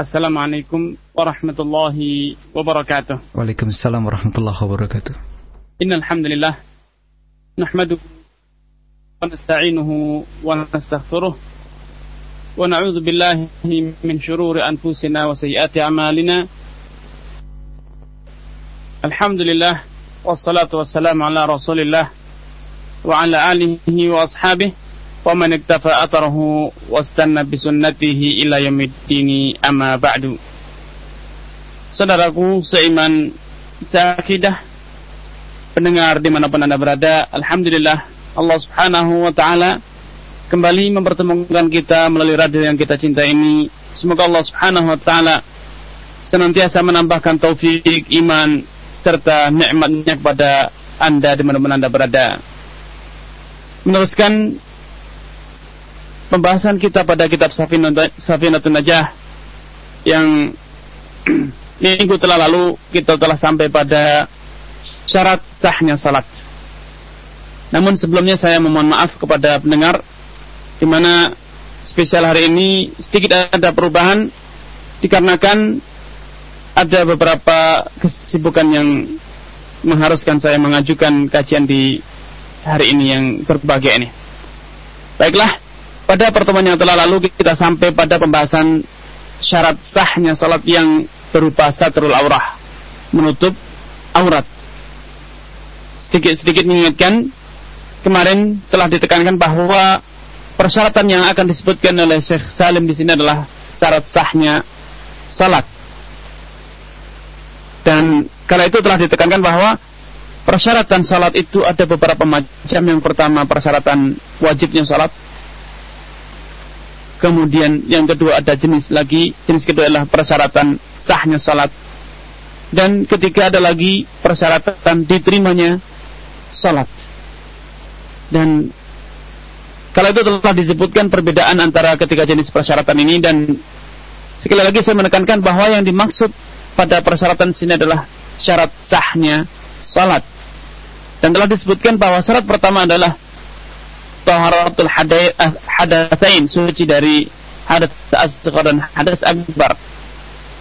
Assalamualaikum warahmatullahi wabarakatuh. Waalaikumsalam warahmatullahi wabarakatuh. Innal hamdalillah nahmaduhu wa nasta'inuhu wa nastaghfiruh wa na'udzu billahi min shururi anfusina wa sayyiati a'malina. Alhamdulillah wassalatu wassalamu ala Rasulillah wa ala alihi wa ashabihi ومن اكتفى أثره واستنى بسنته إلى يوم الدين أما بعد Saudaraku seiman seakidah pendengar dimanapun anda berada Alhamdulillah Allah subhanahu wa ta'ala kembali mempertemukan kita melalui radio yang kita cinta ini semoga Allah subhanahu wa ta'ala senantiasa menambahkan taufik iman serta nikmatnya kepada anda dimanapun anda berada meneruskan pembahasan kita pada kitab Safinatun Najah yang minggu telah lalu kita telah sampai pada syarat sahnya salat. Namun sebelumnya saya memohon maaf kepada pendengar di mana spesial hari ini sedikit ada perubahan dikarenakan ada beberapa kesibukan yang mengharuskan saya mengajukan kajian di hari ini yang berbahagia ini. Baiklah, pada pertemuan yang telah lalu kita sampai pada pembahasan syarat sahnya salat yang berupa satrul aurah, menutup aurat. Sedikit-sedikit mengingatkan, kemarin telah ditekankan bahwa persyaratan yang akan disebutkan oleh Syekh Salim di sini adalah syarat sahnya salat. Dan kala itu telah ditekankan bahwa persyaratan salat itu ada beberapa macam. Yang pertama persyaratan wajibnya salat, Kemudian yang kedua ada jenis lagi, jenis kedua adalah persyaratan sahnya salat. Dan ketiga ada lagi persyaratan diterimanya salat. Dan kalau itu telah disebutkan perbedaan antara ketiga jenis persyaratan ini dan sekali lagi saya menekankan bahwa yang dimaksud pada persyaratan sini adalah syarat sahnya salat. Dan telah disebutkan bahwa syarat pertama adalah taharatul hadatsain suci dari hadas asghar dan hadas akbar.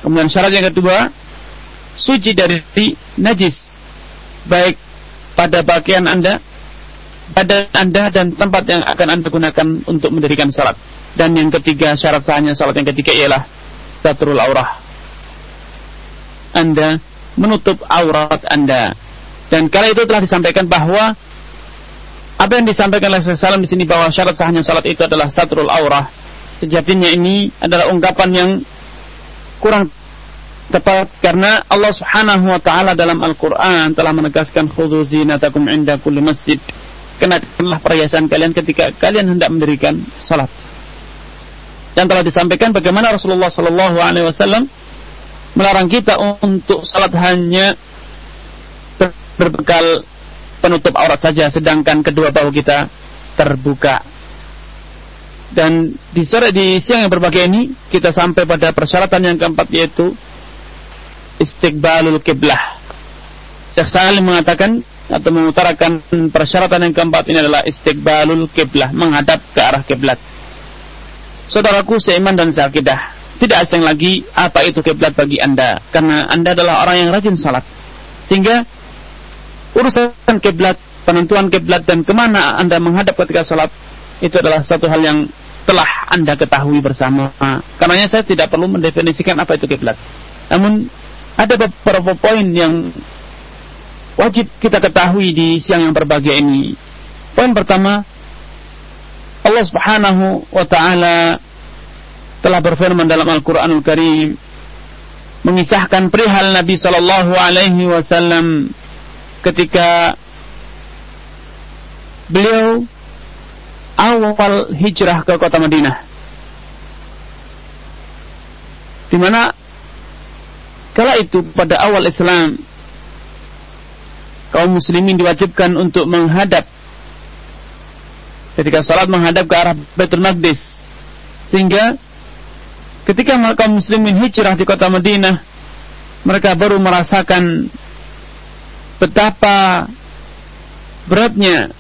Kemudian syarat yang kedua suci dari najis baik pada pakaian Anda, badan Anda dan tempat yang akan Anda gunakan untuk mendirikan salat. Dan yang ketiga syarat sahnya salat yang ketiga ialah satrul aurah. Anda menutup aurat Anda. Dan kala itu telah disampaikan bahwa apa yang disampaikan oleh Salam di sini bahwa syarat sahnya salat itu adalah satrul aurah. Sejatinya ini adalah ungkapan yang kurang tepat karena Allah Subhanahu wa taala dalam Al-Qur'an telah menegaskan khudzu zinatakum inda kulli masjid. Kenakanlah perhiasan kalian ketika kalian hendak mendirikan salat. Dan telah disampaikan bagaimana Rasulullah sallallahu alaihi wasallam melarang kita untuk salat hanya berbekal penutup aurat saja sedangkan kedua bahu kita terbuka. Dan di sore di siang yang berbagai ini kita sampai pada persyaratan yang keempat yaitu istiqbalul kiblah. Syekh Salim mengatakan atau mengutarakan persyaratan yang keempat ini adalah istiqbalul kiblah, menghadap ke arah kiblat. Saudaraku seiman dan seakidah, tidak asing lagi apa itu kiblat bagi Anda karena Anda adalah orang yang rajin salat. Sehingga urusan kiblat, penentuan kiblat dan ke mana anda menghadap ketika sholat itu adalah satu hal yang telah anda ketahui bersama. Karenanya saya tidak perlu mendefinisikan apa itu kiblat. Namun ada beberapa poin yang wajib kita ketahui di siang yang berbahagia ini. Poin pertama, Allah Subhanahu wa taala telah berfirman dalam Al-Qur'anul Karim mengisahkan perihal Nabi sallallahu alaihi wasallam ketika beliau awal hijrah ke kota Madinah. Di mana kala itu pada awal Islam kaum muslimin diwajibkan untuk menghadap ketika salat menghadap ke arah Baitul Maqdis sehingga ketika kaum muslimin hijrah di kota Madinah mereka baru merasakan betapa beratnya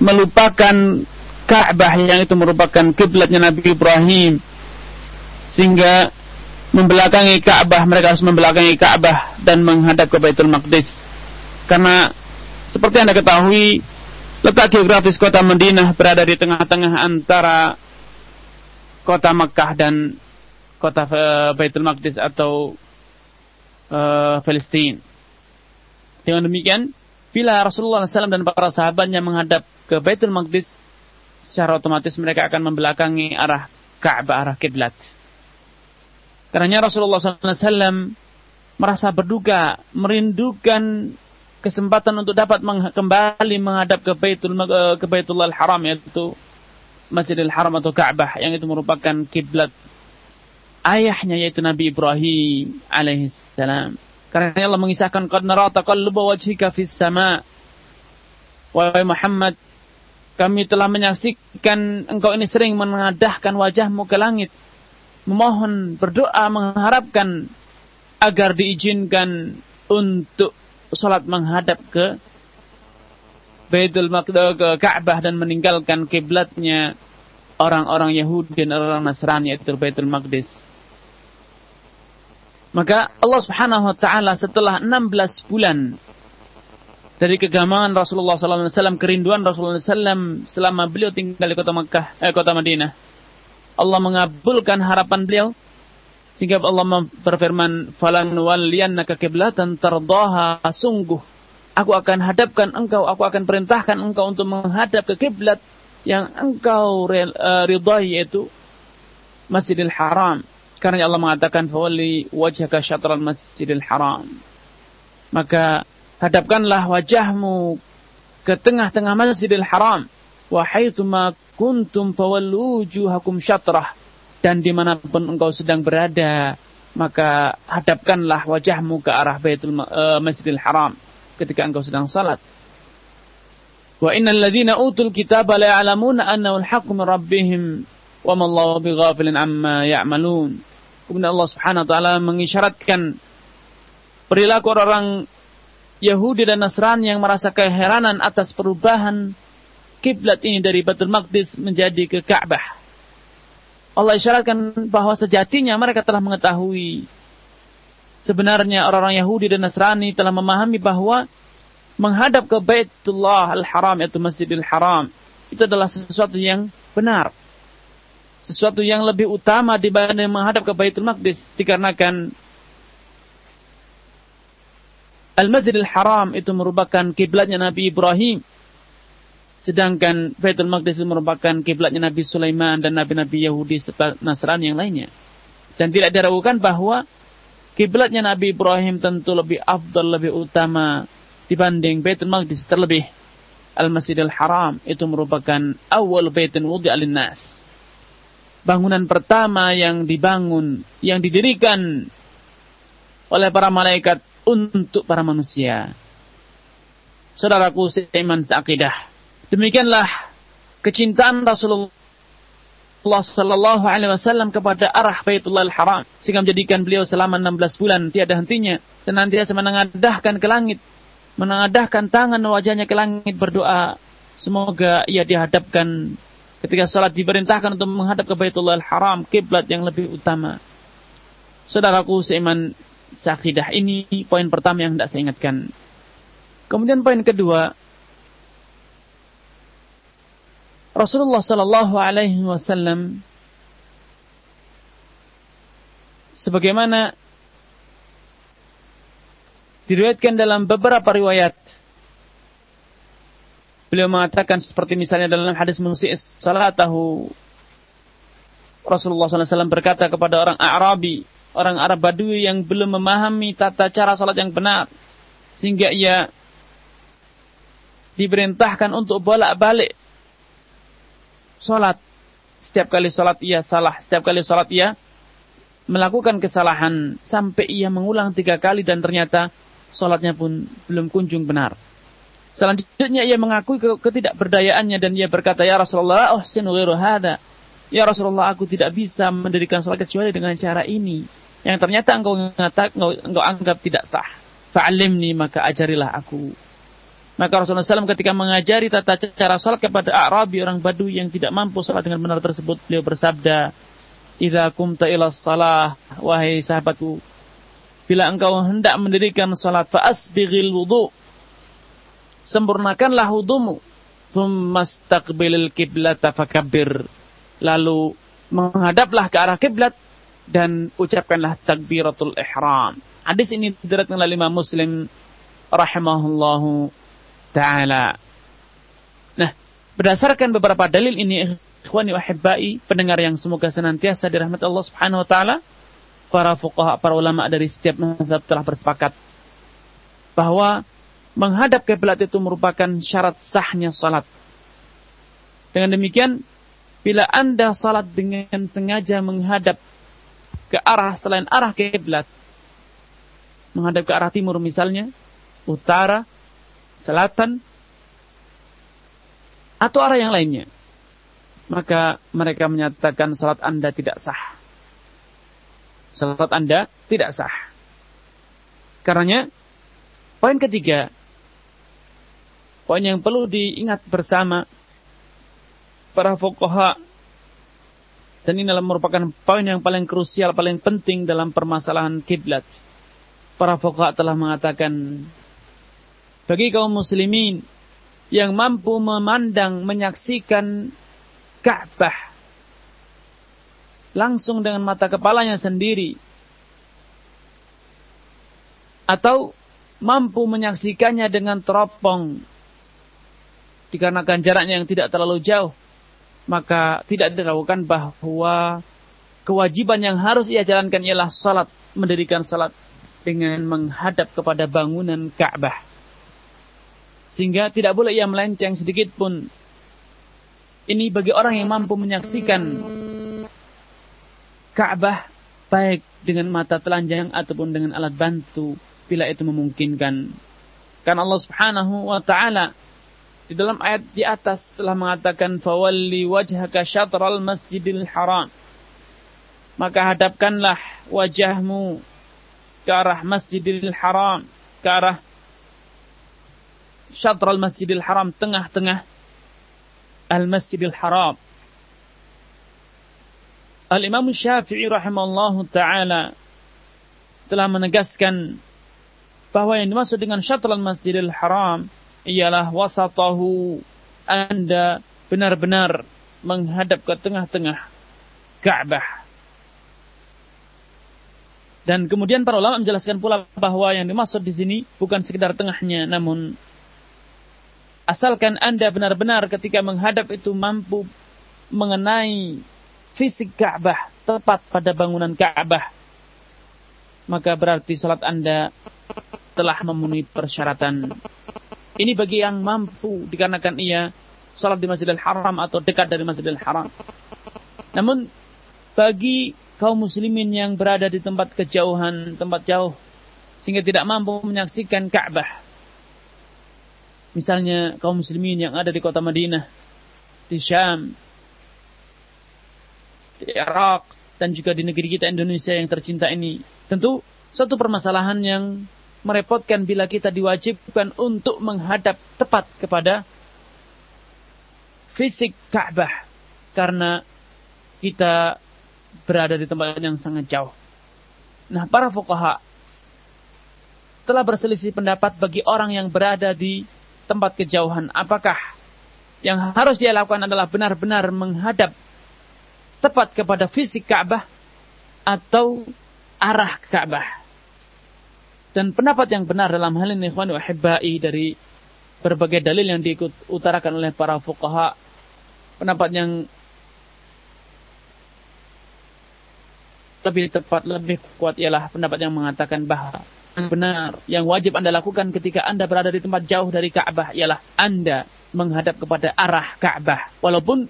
melupakan Ka'bah yang itu merupakan kiblatnya Nabi Ibrahim sehingga membelakangi Ka'bah mereka harus membelakangi Ka'bah dan menghadap ke Baitul Maqdis karena seperti Anda ketahui letak geografis kota Madinah berada di tengah-tengah antara kota Makkah dan kota uh, Baitul Maqdis atau uh, Palestina. Dengan demikian, bila Rasulullah SAW dan para sahabatnya menghadap ke Baitul Maqdis, secara otomatis mereka akan membelakangi arah Ka'bah, arah kiblat. Karena Rasulullah SAW merasa berduka, merindukan kesempatan untuk dapat kembali menghadap ke Baitul ke Baitullah Haram yaitu Masjidil Haram atau Ka'bah yang itu merupakan kiblat ayahnya yaitu Nabi Ibrahim alaihissalam. Karena Allah mengisahkan qad nara taqalluba wajhika fis sama. Wahai Muhammad, kami telah menyaksikan engkau ini sering mengadahkan wajahmu ke langit memohon, berdoa, mengharapkan agar diizinkan untuk sholat menghadap ke Baitul Maqdis ke Ka'bah dan meninggalkan kiblatnya orang-orang Yahudi dan orang Nasrani yaitu Baitul Maqdis. Maka Allah Subhanahu wa taala setelah 16 bulan dari kegamangan Rasulullah SAW, kerinduan Rasulullah SAW selama beliau tinggal di kota Makkah, eh, kota Madinah, Allah mengabulkan harapan beliau sehingga Allah berfirman falan walliyannaka kiblatan tardaha. Sungguh aku akan hadapkan engkau aku akan perintahkan engkau untuk menghadap ke kiblat yang engkau uh, ridhai yaitu Masjidil Haram karena Allah mengatakan fawalli wajhaka syatral Masjidil Haram maka hadapkanlah wajahmu ke tengah-tengah Masjidil Haram wa haitsuma kuntum fawallu wujuhakum syatrah dan di mana pun engkau sedang berada maka hadapkanlah wajahmu ke arah Baitul uh, Masjidil Haram ketika engkau sedang salat. Wa innal ladzina utul kitaba la ya'lamuna annahu al-haqqu min rabbihim wa ma Allahu bighafilin amma ya'malun. Kemudian Allah Subhanahu wa taala mengisyaratkan perilaku orang Yahudi dan Nasrani yang merasa keheranan atas perubahan kiblat ini dari Baitul Maqdis menjadi ke Ka'bah. Allah isyaratkan bahwa sejatinya mereka telah mengetahui sebenarnya orang-orang Yahudi dan Nasrani telah memahami bahwa menghadap ke Baitullah Al-Haram yaitu Masjidil Haram itu adalah sesuatu yang benar. Sesuatu yang lebih utama dibanding menghadap ke Baitul Maqdis dikarenakan Al-Masjidil Haram itu merupakan kiblatnya Nabi Ibrahim Sedangkan Baitul Maqdis merupakan kiblatnya Nabi Sulaiman dan nabi-nabi Yahudi serta Nasrani yang lainnya. Dan tidak diragukan bahwa kiblatnya Nabi Ibrahim tentu lebih afdal, lebih utama dibanding Baitul Maqdis terlebih Al-Masjidil Haram itu merupakan awal baitin wudi nas. Bangunan pertama yang dibangun, yang didirikan oleh para malaikat untuk para manusia. Saudaraku seiman seakidah Demikianlah kecintaan Rasulullah Sallallahu Alaihi Wasallam kepada arah Baitullah Al-Haram sehingga menjadikan beliau selama 16 bulan tiada hentinya senantiasa menengadahkan ke langit, menengadahkan tangan wajahnya ke langit berdoa semoga ia dihadapkan ketika salat diperintahkan untuk menghadap ke Baitullah Al-Haram kiblat yang lebih utama. Saudaraku seiman sakidah ini poin pertama yang tidak saya ingatkan. Kemudian poin kedua, Rasulullah Sallallahu Alaihi Wasallam sebagaimana diriwayatkan dalam beberapa riwayat beliau mengatakan seperti misalnya dalam hadis musi salatahu Rasulullah SAW berkata kepada orang Arabi orang Arab Badui yang belum memahami tata cara salat yang benar sehingga ia diperintahkan untuk bolak-balik sholat. Setiap kali sholat ia salah. Setiap kali sholat ia melakukan kesalahan. Sampai ia mengulang tiga kali dan ternyata sholatnya pun belum kunjung benar. Selanjutnya ia mengakui ketidakberdayaannya dan ia berkata, Ya Rasulullah, oh ghairu hada. Ya Rasulullah, aku tidak bisa mendirikan sholat kecuali dengan cara ini. Yang ternyata engkau, ngatak, engkau, engkau anggap tidak sah. Fa'alimni, maka ajarilah aku. Maka Rasulullah SAW ketika mengajari tata cara salat kepada Arabi orang Badu yang tidak mampu salat dengan benar tersebut, beliau bersabda, Idza kumta ila salah, wahai sahabatku, bila engkau hendak mendirikan salat fa asbighil wudu. Sempurnakanlah wudumu. Tsumma istaqbilil qiblata fakabbir. Lalu menghadaplah ke arah kiblat dan ucapkanlah takbiratul ihram. Hadis ini diriwayatkan oleh Imam Muslim rahimahullahu taala. Nah, berdasarkan beberapa dalil ini ikhwani wahibbai, pendengar yang semoga senantiasa dirahmati Allah Subhanahu wa taala, para fuqaha, para ulama dari setiap mazhab telah bersepakat bahwa menghadap kiblat itu merupakan syarat sahnya salat. Dengan demikian, bila Anda salat dengan sengaja menghadap ke arah selain arah kiblat, menghadap ke arah timur misalnya, utara, selatan, atau arah yang lainnya. Maka mereka menyatakan salat Anda tidak sah. Salat Anda tidak sah. Karenanya, poin ketiga, poin yang perlu diingat bersama para fuqaha dan ini adalah merupakan poin yang paling krusial, paling penting dalam permasalahan kiblat. Para fuqaha telah mengatakan bagi kaum muslimin yang mampu memandang menyaksikan Ka'bah langsung dengan mata kepalanya sendiri atau mampu menyaksikannya dengan teropong dikarenakan jaraknya yang tidak terlalu jauh maka tidak diragukan bahwa kewajiban yang harus ia jalankan ialah salat mendirikan salat dengan menghadap kepada bangunan Ka'bah. Sehingga tidak boleh ia melenceng sedikit pun. Ini bagi orang yang mampu menyaksikan Ka'bah baik dengan mata telanjang ataupun dengan alat bantu bila itu memungkinkan. Karena Allah Subhanahu wa taala di dalam ayat di atas telah mengatakan fawalli wajhaka syatral masjidil haram. Maka hadapkanlah wajahmu ke arah Masjidil Haram, ke arah Syatral Masjidil Haram, tengah-tengah Al-Masjidil Haram. Al-Imam Syafi'i rahimahullah ta'ala telah menegaskan bahwa yang dimaksud dengan Syatral Masjidil Haram ialah wasatahu Anda benar-benar menghadap ke tengah-tengah Ka'bah dan kemudian para ulama menjelaskan pula bahwa yang dimaksud di sini bukan sekedar tengahnya, namun asalkan Anda benar-benar ketika menghadap itu mampu mengenai fisik Ka'bah tepat pada bangunan Ka'bah, maka berarti salat Anda telah memenuhi persyaratan. Ini bagi yang mampu dikarenakan ia salat di Masjidil Haram atau dekat dari Masjidil Haram. Namun bagi kaum muslimin yang berada di tempat kejauhan, tempat jauh, sehingga tidak mampu menyaksikan Ka'bah. Misalnya kaum muslimin yang ada di kota Madinah, di Syam, di Irak, dan juga di negeri kita Indonesia yang tercinta ini. Tentu suatu permasalahan yang merepotkan bila kita diwajibkan untuk menghadap tepat kepada fisik Ka'bah. Karena kita berada di tempat yang sangat jauh. Nah, para fuqaha telah berselisih pendapat bagi orang yang berada di tempat kejauhan. Apakah yang harus dia lakukan adalah benar-benar menghadap tepat kepada fisik Ka'bah atau arah Ka'bah. Dan pendapat yang benar dalam hal ini ikhwan wahibbai dari berbagai dalil yang diutarakan oleh para fuqaha pendapat yang lebih tepat, lebih kuat ialah pendapat yang mengatakan bahwa benar yang wajib Anda lakukan ketika Anda berada di tempat jauh dari Ka'bah ialah Anda menghadap kepada arah Ka'bah. Walaupun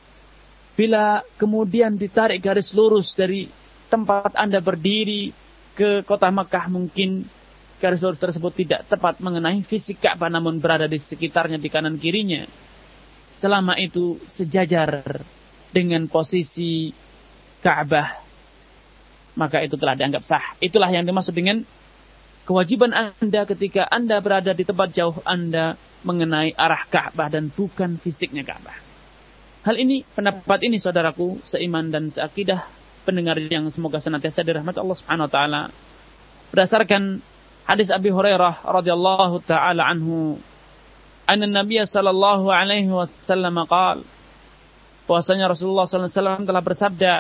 bila kemudian ditarik garis lurus dari tempat Anda berdiri ke kota Makkah mungkin garis lurus tersebut tidak tepat mengenai fisik Ka'bah namun berada di sekitarnya di kanan kirinya. Selama itu sejajar dengan posisi Ka'bah maka itu telah dianggap sah. Itulah yang dimaksud dengan kewajiban Anda ketika Anda berada di tempat jauh Anda mengenai arah Ka'bah dan bukan fisiknya Ka'bah. Hal ini, pendapat ini saudaraku, seiman dan seakidah, pendengar yang semoga senantiasa dirahmati Allah Subhanahu wa taala. Berdasarkan hadis Abi Hurairah radhiyallahu taala anhu, anna Nabi sallallahu alaihi wasallam qaal bahwasanya Rasulullah sallallahu alaihi wasallam telah bersabda,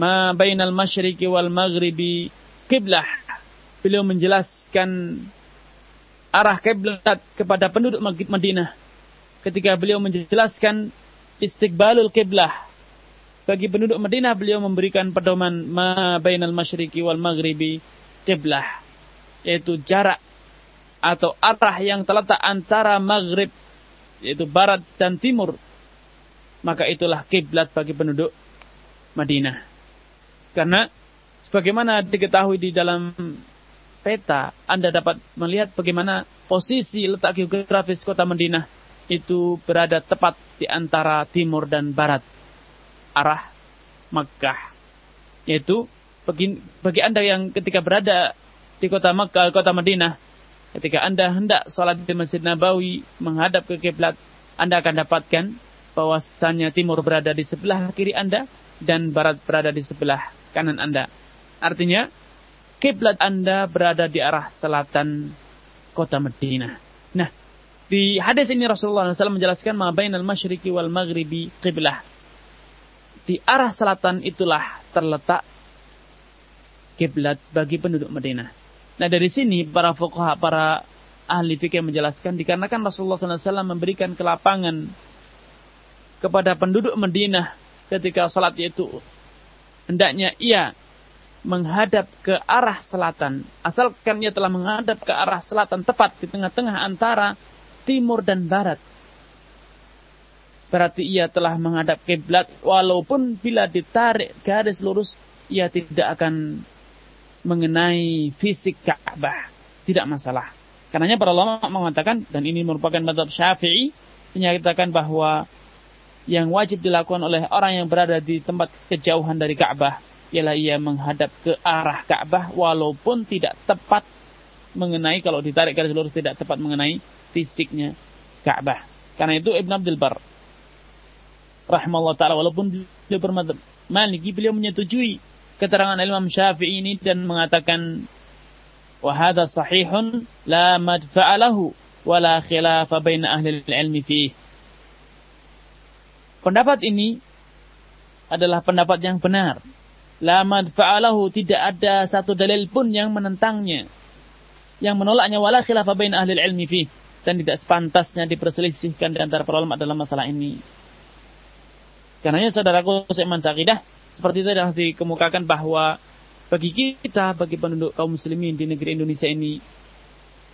"Ma bainal masyriqi wal maghribi qiblah." Beliau menjelaskan arah kiblat kepada penduduk Madinah. Ketika beliau menjelaskan istiqbalul kiblah bagi penduduk Madinah beliau memberikan pedoman ma bainal masyriqi wal maghribi kiblah yaitu jarak atau arah yang terletak antara maghrib yaitu barat dan timur maka itulah kiblat bagi penduduk Madinah karena sebagaimana diketahui di dalam peta Anda dapat melihat bagaimana posisi letak geografis kota Madinah itu berada tepat di antara timur dan barat arah Makkah. Yaitu bagi, bagi Anda yang ketika berada di kota Makkah, kota Madinah, ketika Anda hendak sholat di Masjid Nabawi menghadap ke kiblat, Anda akan dapatkan bahwasannya timur berada di sebelah kiri Anda dan barat berada di sebelah kanan Anda. Artinya, kiblat Anda berada di arah selatan kota Madinah. Nah, di hadis ini Rasulullah SAW menjelaskan ma bainal masyriqi wal maghribi qiblah di arah selatan itulah terletak kiblat bagi penduduk Madinah. Nah dari sini para fuqaha, para ahli fikih menjelaskan dikarenakan Rasulullah SAW memberikan kelapangan kepada penduduk Madinah ketika salat yaitu hendaknya ia menghadap ke arah selatan. Asalkan ia telah menghadap ke arah selatan tepat di tengah-tengah antara timur dan barat. Berarti ia telah menghadap kiblat walaupun bila ditarik garis lurus ia tidak akan mengenai fisik Ka'bah tidak masalah karenanya para ulama mengatakan dan ini merupakan madhab syafi'i menyatakan bahwa yang wajib dilakukan oleh orang yang berada di tempat kejauhan dari Ka'bah ialah ia menghadap ke arah Ka'bah walaupun tidak tepat mengenai kalau ditarik garis lurus tidak tepat mengenai fisiknya Ka'bah. Karena itu Ibn Abdul Bar rahimahullah taala walaupun beliau bermadzhab Maliki beliau menyetujui keterangan Imam Syafi'i ini dan mengatakan wa hadha sahihun la madfa'a lahu wa la khilafa baina ahli ilmi. Pendapat ini adalah pendapat yang benar. La madfa'alahu tidak ada satu dalil pun yang menentangnya. Yang menolaknya wala khilafa baina ahli ilmi fihi dan tidak sepantasnya diperselisihkan di antara para ulama dalam masalah ini. Karenanya saudaraku seiman sakidah, seperti itu adalah dikemukakan bahwa bagi kita, bagi penduduk kaum muslimin di negeri Indonesia ini,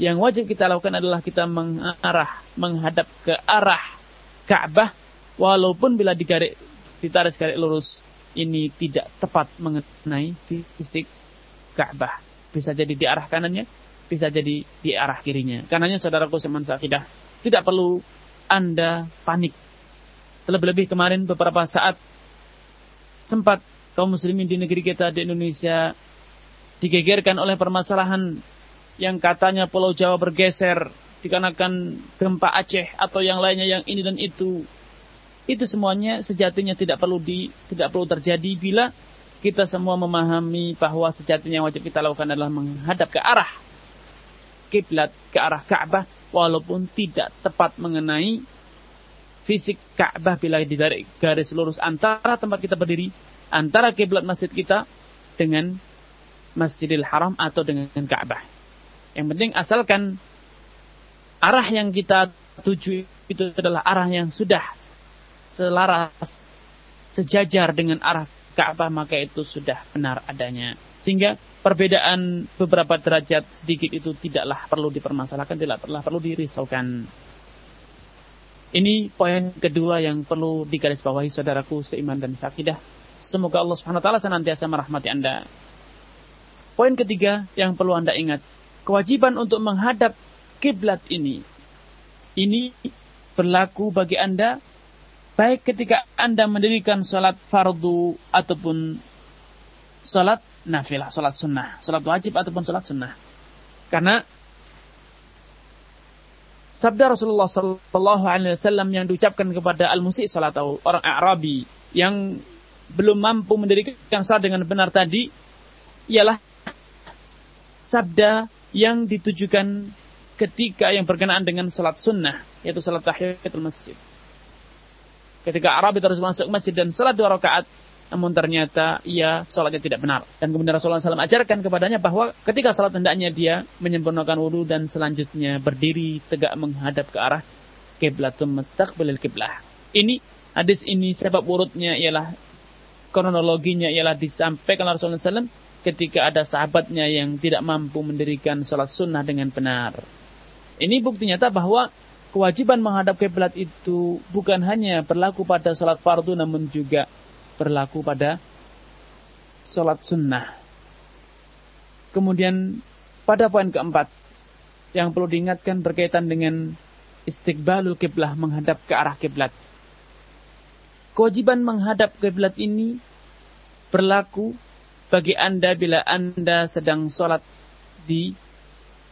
yang wajib kita lakukan adalah kita mengarah, menghadap ke arah Ka'bah, walaupun bila digarik, ditarik garis lurus, ini tidak tepat mengenai fisik Ka'bah. Bisa jadi di arah kanannya, bisa jadi di arah kirinya. Karenanya saudaraku seman sakidah, tidak perlu Anda panik Terlebih-lebih kemarin beberapa saat sempat kaum muslimin di negeri kita di Indonesia digegerkan oleh permasalahan yang katanya Pulau Jawa bergeser dikarenakan gempa Aceh atau yang lainnya yang ini dan itu. Itu semuanya sejatinya tidak perlu di tidak perlu terjadi bila kita semua memahami bahwa sejatinya yang wajib kita lakukan adalah menghadap ke arah kiblat ke arah Ka'bah walaupun tidak tepat mengenai fisik Ka'bah bila ditarik garis lurus antara tempat kita berdiri, antara kiblat masjid kita dengan Masjidil Haram atau dengan Ka'bah. Yang penting asalkan arah yang kita tuju itu adalah arah yang sudah selaras, sejajar dengan arah Ka'bah maka itu sudah benar adanya. Sehingga perbedaan beberapa derajat sedikit itu tidaklah perlu dipermasalahkan, tidaklah perlu dirisaukan. Ini poin kedua yang perlu digarisbawahi saudaraku seiman dan sakidah. Semoga Allah Subhanahu wa taala senantiasa merahmati Anda. Poin ketiga yang perlu Anda ingat, kewajiban untuk menghadap kiblat ini. Ini berlaku bagi Anda baik ketika Anda mendirikan salat fardu ataupun salat nafilah, salat sunnah, salat wajib ataupun salat sunnah. Karena sabda Rasulullah Sallallahu Alaihi Wasallam yang diucapkan kepada al-musi salat orang Arabi yang belum mampu mendirikan salat dengan benar tadi ialah sabda yang ditujukan ketika yang berkenaan dengan salat sunnah yaitu salat tahiyatul masjid. Ketika Arabi terus masuk masjid dan salat dua rakaat namun ternyata ia sholatnya tidak benar. Dan kemudian Rasulullah SAW ajarkan kepadanya bahwa ketika sholat hendaknya dia menyempurnakan wudhu dan selanjutnya berdiri tegak menghadap ke arah kiblatum mustaqbilil kiblah. Ini hadis ini sebab urutnya ialah kronologinya ialah disampaikan Rasulullah SAW ketika ada sahabatnya yang tidak mampu mendirikan sholat sunnah dengan benar. Ini bukti nyata bahwa kewajiban menghadap kiblat itu bukan hanya berlaku pada sholat fardu namun juga berlaku pada sholat sunnah. Kemudian pada poin keempat yang perlu diingatkan berkaitan dengan istiqbalul kiblah menghadap ke arah kiblat. Kewajiban menghadap kiblat ini berlaku bagi Anda bila Anda sedang sholat di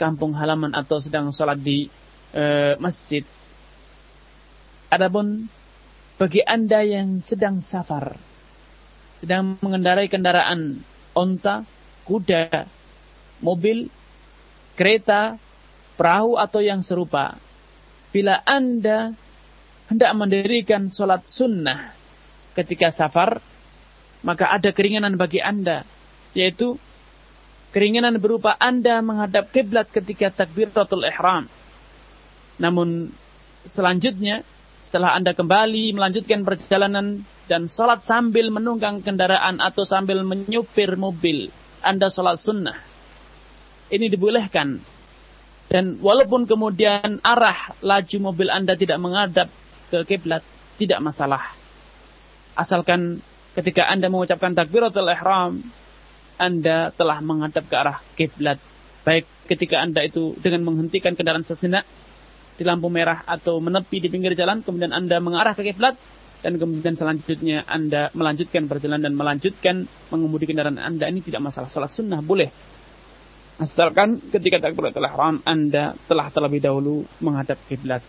kampung halaman atau sedang sholat di e, masjid. Adapun bagi Anda yang sedang safar, sedang mengendarai kendaraan onta, kuda, mobil, kereta, perahu atau yang serupa. Bila Anda hendak mendirikan sholat sunnah ketika safar, maka ada keringanan bagi Anda, yaitu keringanan berupa Anda menghadap kiblat ketika takbiratul ihram. Namun selanjutnya setelah Anda kembali melanjutkan perjalanan dan sholat sambil menunggang kendaraan atau sambil menyupir mobil, Anda sholat sunnah. Ini dibolehkan. Dan walaupun kemudian arah laju mobil Anda tidak menghadap ke kiblat, tidak masalah. Asalkan ketika Anda mengucapkan takbiratul ihram, Anda telah menghadap ke arah kiblat. Baik ketika Anda itu dengan menghentikan kendaraan sejenak di lampu merah atau menepi di pinggir jalan, kemudian Anda mengarah ke kiblat, dan kemudian selanjutnya Anda melanjutkan perjalanan dan melanjutkan mengemudi kendaraan Anda ini tidak masalah. Salat sunnah boleh. Asalkan ketika takbiratul ihram Anda telah terlebih dahulu menghadap kiblat.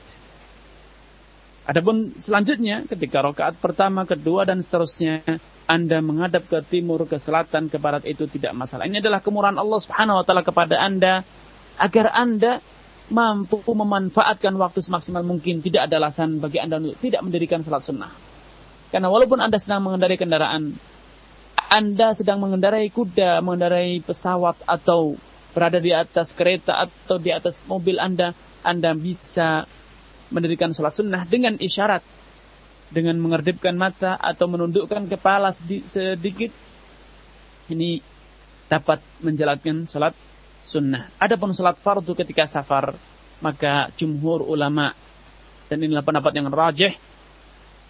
Adapun selanjutnya ketika rakaat pertama, kedua dan seterusnya Anda menghadap ke timur, ke selatan, ke barat itu tidak masalah. Ini adalah kemurahan Allah Subhanahu wa taala kepada Anda agar Anda mampu memanfaatkan waktu semaksimal mungkin, tidak ada alasan bagi Anda untuk tidak mendirikan salat sunnah. Karena walaupun Anda sedang mengendarai kendaraan, Anda sedang mengendarai kuda, mengendarai pesawat, atau berada di atas kereta atau di atas mobil Anda, Anda bisa mendirikan salat sunnah dengan isyarat, dengan mengerdipkan mata atau menundukkan kepala sedikit. Ini dapat menjalankan salat sunnah. Adapun salat fardu ketika safar, maka jumhur ulama dan inilah pendapat yang rajih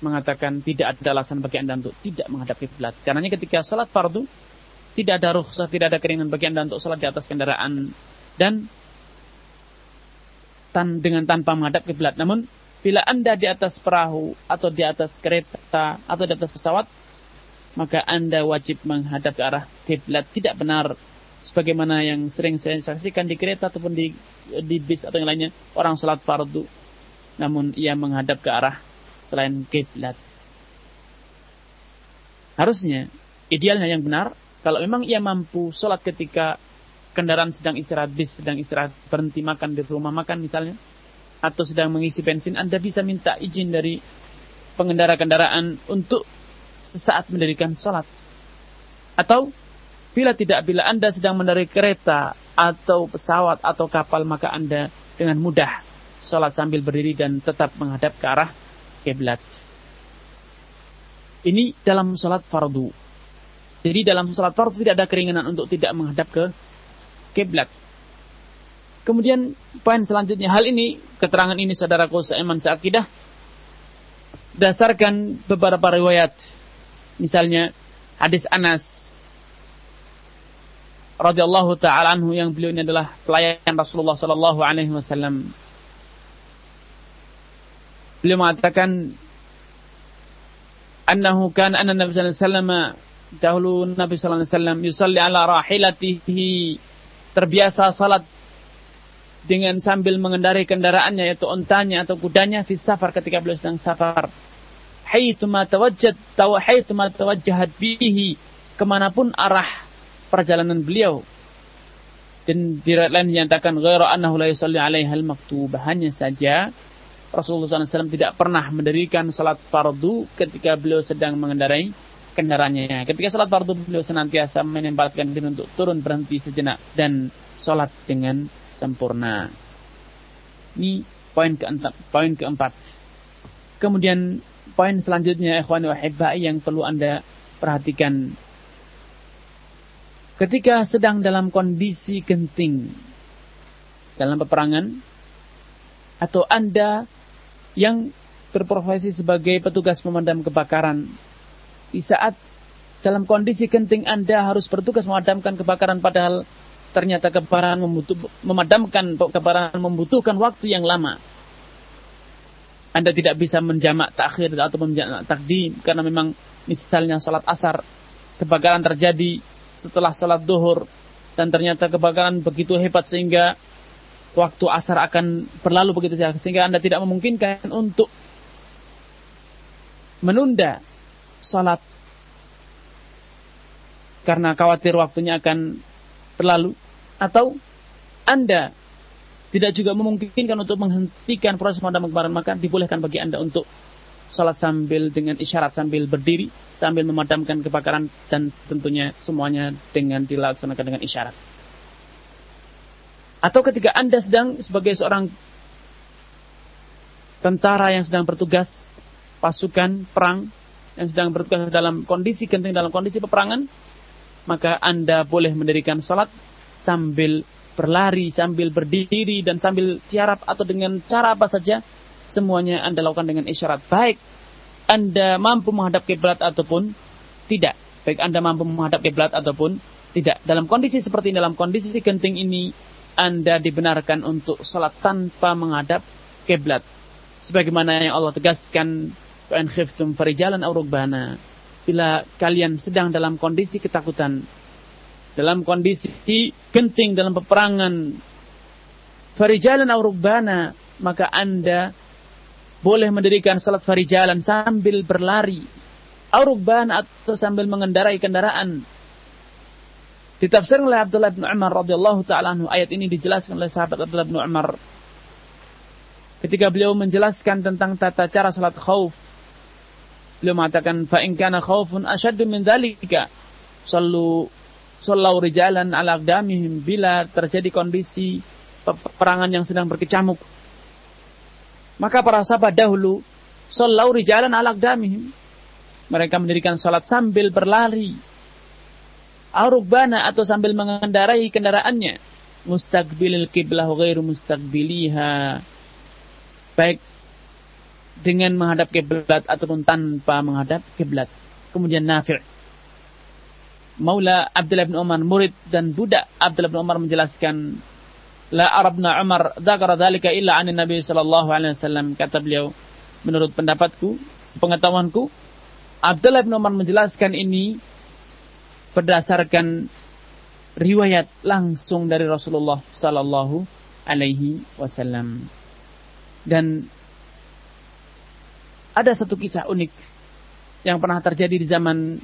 mengatakan tidak ada alasan bagi Anda untuk tidak menghadap kiblat. Karena ketika salat fardu tidak ada rukhsah, tidak ada keringan bagi Anda untuk salat di atas kendaraan dan tan dengan tanpa menghadap kiblat. Namun bila Anda di atas perahu atau di atas kereta atau di atas pesawat, maka Anda wajib menghadap ke arah kiblat. Tidak benar sebagaimana yang sering saya saksikan di kereta ataupun di di bis atau yang lainnya orang sholat fardu namun ia menghadap ke arah selain kiblat. Harusnya idealnya yang benar kalau memang ia mampu sholat ketika kendaraan sedang istirahat bis sedang istirahat berhenti makan di rumah makan misalnya atau sedang mengisi bensin Anda bisa minta izin dari pengendara kendaraan untuk sesaat mendirikan sholat atau Bila tidak, bila Anda sedang menarik kereta atau pesawat atau kapal, maka Anda dengan mudah sholat sambil berdiri dan tetap menghadap ke arah kiblat. Ini dalam sholat fardu. Jadi dalam sholat fardu tidak ada keringanan untuk tidak menghadap ke kiblat. Kemudian poin selanjutnya hal ini keterangan ini saudaraku seiman seakidah dasarkan beberapa riwayat misalnya hadis Anas radhiyallahu taala anhu yang beliau ini adalah pelayan Rasulullah sallallahu alaihi wasallam. Beliau mengatakan annahu kan anna Nabi sallallahu alaihi wasallam dahulu Nabi sallallahu alaihi wasallam yusalli ala rahilatihi terbiasa salat dengan sambil mengendarai kendaraannya yaitu ontanya atau kudanya di safar ketika beliau sedang safar haitsuma tawajjat taw haitsuma tawajjahat bihi ke mana pun arah perjalanan beliau dan di lain dinyatakan ghairu annahu la yusalli alaiha al-maktubah hanya saja Rasulullah SAW tidak pernah mendirikan salat fardu ketika beliau sedang mengendarai kendaraannya. Ketika salat fardu beliau senantiasa menempatkan diri untuk turun berhenti sejenak dan salat dengan sempurna. Ini poin keempat. Poin keempat. Kemudian poin selanjutnya ikhwani wa yang perlu Anda perhatikan ketika sedang dalam kondisi genting dalam peperangan atau Anda yang berprofesi sebagai petugas pemadam kebakaran. Di saat dalam kondisi genting Anda harus bertugas memadamkan kebakaran padahal ternyata kebakaran membutuh, memadamkan kebakaran membutuhkan waktu yang lama. Anda tidak bisa menjamak takhir atau menjamak takdim karena memang misalnya salat asar kebakaran terjadi setelah salat duhur dan ternyata kebakaran begitu hebat sehingga waktu asar akan berlalu begitu saja sehingga Anda tidak memungkinkan untuk menunda salat karena khawatir waktunya akan berlalu. Atau Anda tidak juga memungkinkan untuk menghentikan proses pemadam kebakaran maka dibolehkan bagi Anda untuk salat sambil dengan isyarat sambil berdiri sambil memadamkan kebakaran dan tentunya semuanya dengan dilaksanakan dengan isyarat. Atau ketika Anda sedang sebagai seorang tentara yang sedang bertugas, pasukan perang yang sedang bertugas dalam kondisi genting, dalam kondisi peperangan, maka Anda boleh mendirikan sholat sambil berlari, sambil berdiri, dan sambil tiarap atau dengan cara apa saja, semuanya Anda lakukan dengan isyarat. Baik Anda mampu menghadap kiblat ataupun tidak. Baik Anda mampu menghadap kiblat ataupun tidak. Dalam kondisi seperti ini, dalam kondisi genting ini, anda dibenarkan untuk sholat tanpa menghadap kiblat. Sebagaimana yang Allah tegaskan, "Fa'in khiftum farijalan aw Bila kalian sedang dalam kondisi ketakutan, dalam kondisi genting dalam peperangan, farijalan aw maka Anda boleh mendirikan salat farijalan sambil berlari, aw atau sambil mengendarai kendaraan Ditafsirkan oleh Abdullah bin Umar radhiyallahu taala anhu ayat ini dijelaskan oleh sahabat Abdullah bin Umar ketika beliau menjelaskan tentang tata cara salat khauf. Beliau mengatakan fa in kana khaufun ashaddu min dzalika sallu sallau rijalan ala aqdamihim bila terjadi kondisi peperangan yang sedang berkecamuk. Maka para sahabat dahulu sallau rijalan ala aqdamihim. Mereka mendirikan salat sambil berlari. Arubana atau sambil mengendarai kendaraannya. Mustaqbilil kiblah ghairu mustaqbiliha. Baik dengan menghadap kiblat ataupun tanpa menghadap kiblat. Kemudian Nafi' Maula Abdullah bin Umar murid dan budak Abdullah bin Umar menjelaskan la arabna Umar dzakara dzalika illa anin Nabi sallallahu alaihi wasallam kata beliau menurut pendapatku sepengetahuanku Abdullah bin Umar menjelaskan ini berdasarkan riwayat langsung dari Rasulullah Sallallahu Alaihi Wasallam. Dan ada satu kisah unik yang pernah terjadi di zaman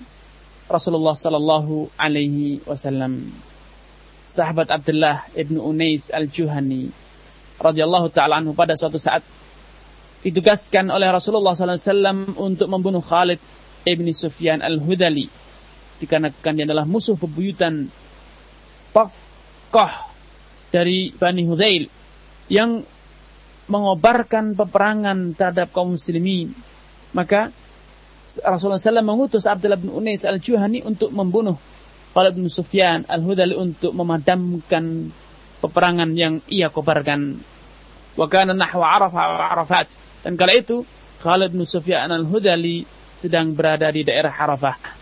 Rasulullah Sallallahu Alaihi Wasallam. Sahabat Abdullah ibnu Unais al Juhani radhiyallahu taala anhu pada suatu saat ditugaskan oleh Rasulullah Wasallam untuk membunuh Khalid ibni Sufyan al Hudali dikarenakan dia adalah musuh bebuyutan tokoh dari Bani Hudail yang mengobarkan peperangan terhadap kaum muslimin. Maka Rasulullah SAW mengutus Abdullah bin Unais al-Juhani untuk membunuh Khalid bin Sufyan al-Hudali untuk memadamkan peperangan yang ia kobarkan. Wa kana nahwa Arafah Arafat. Dan kala itu Khalid bin Sufyan al-Hudali sedang berada di daerah Arafah.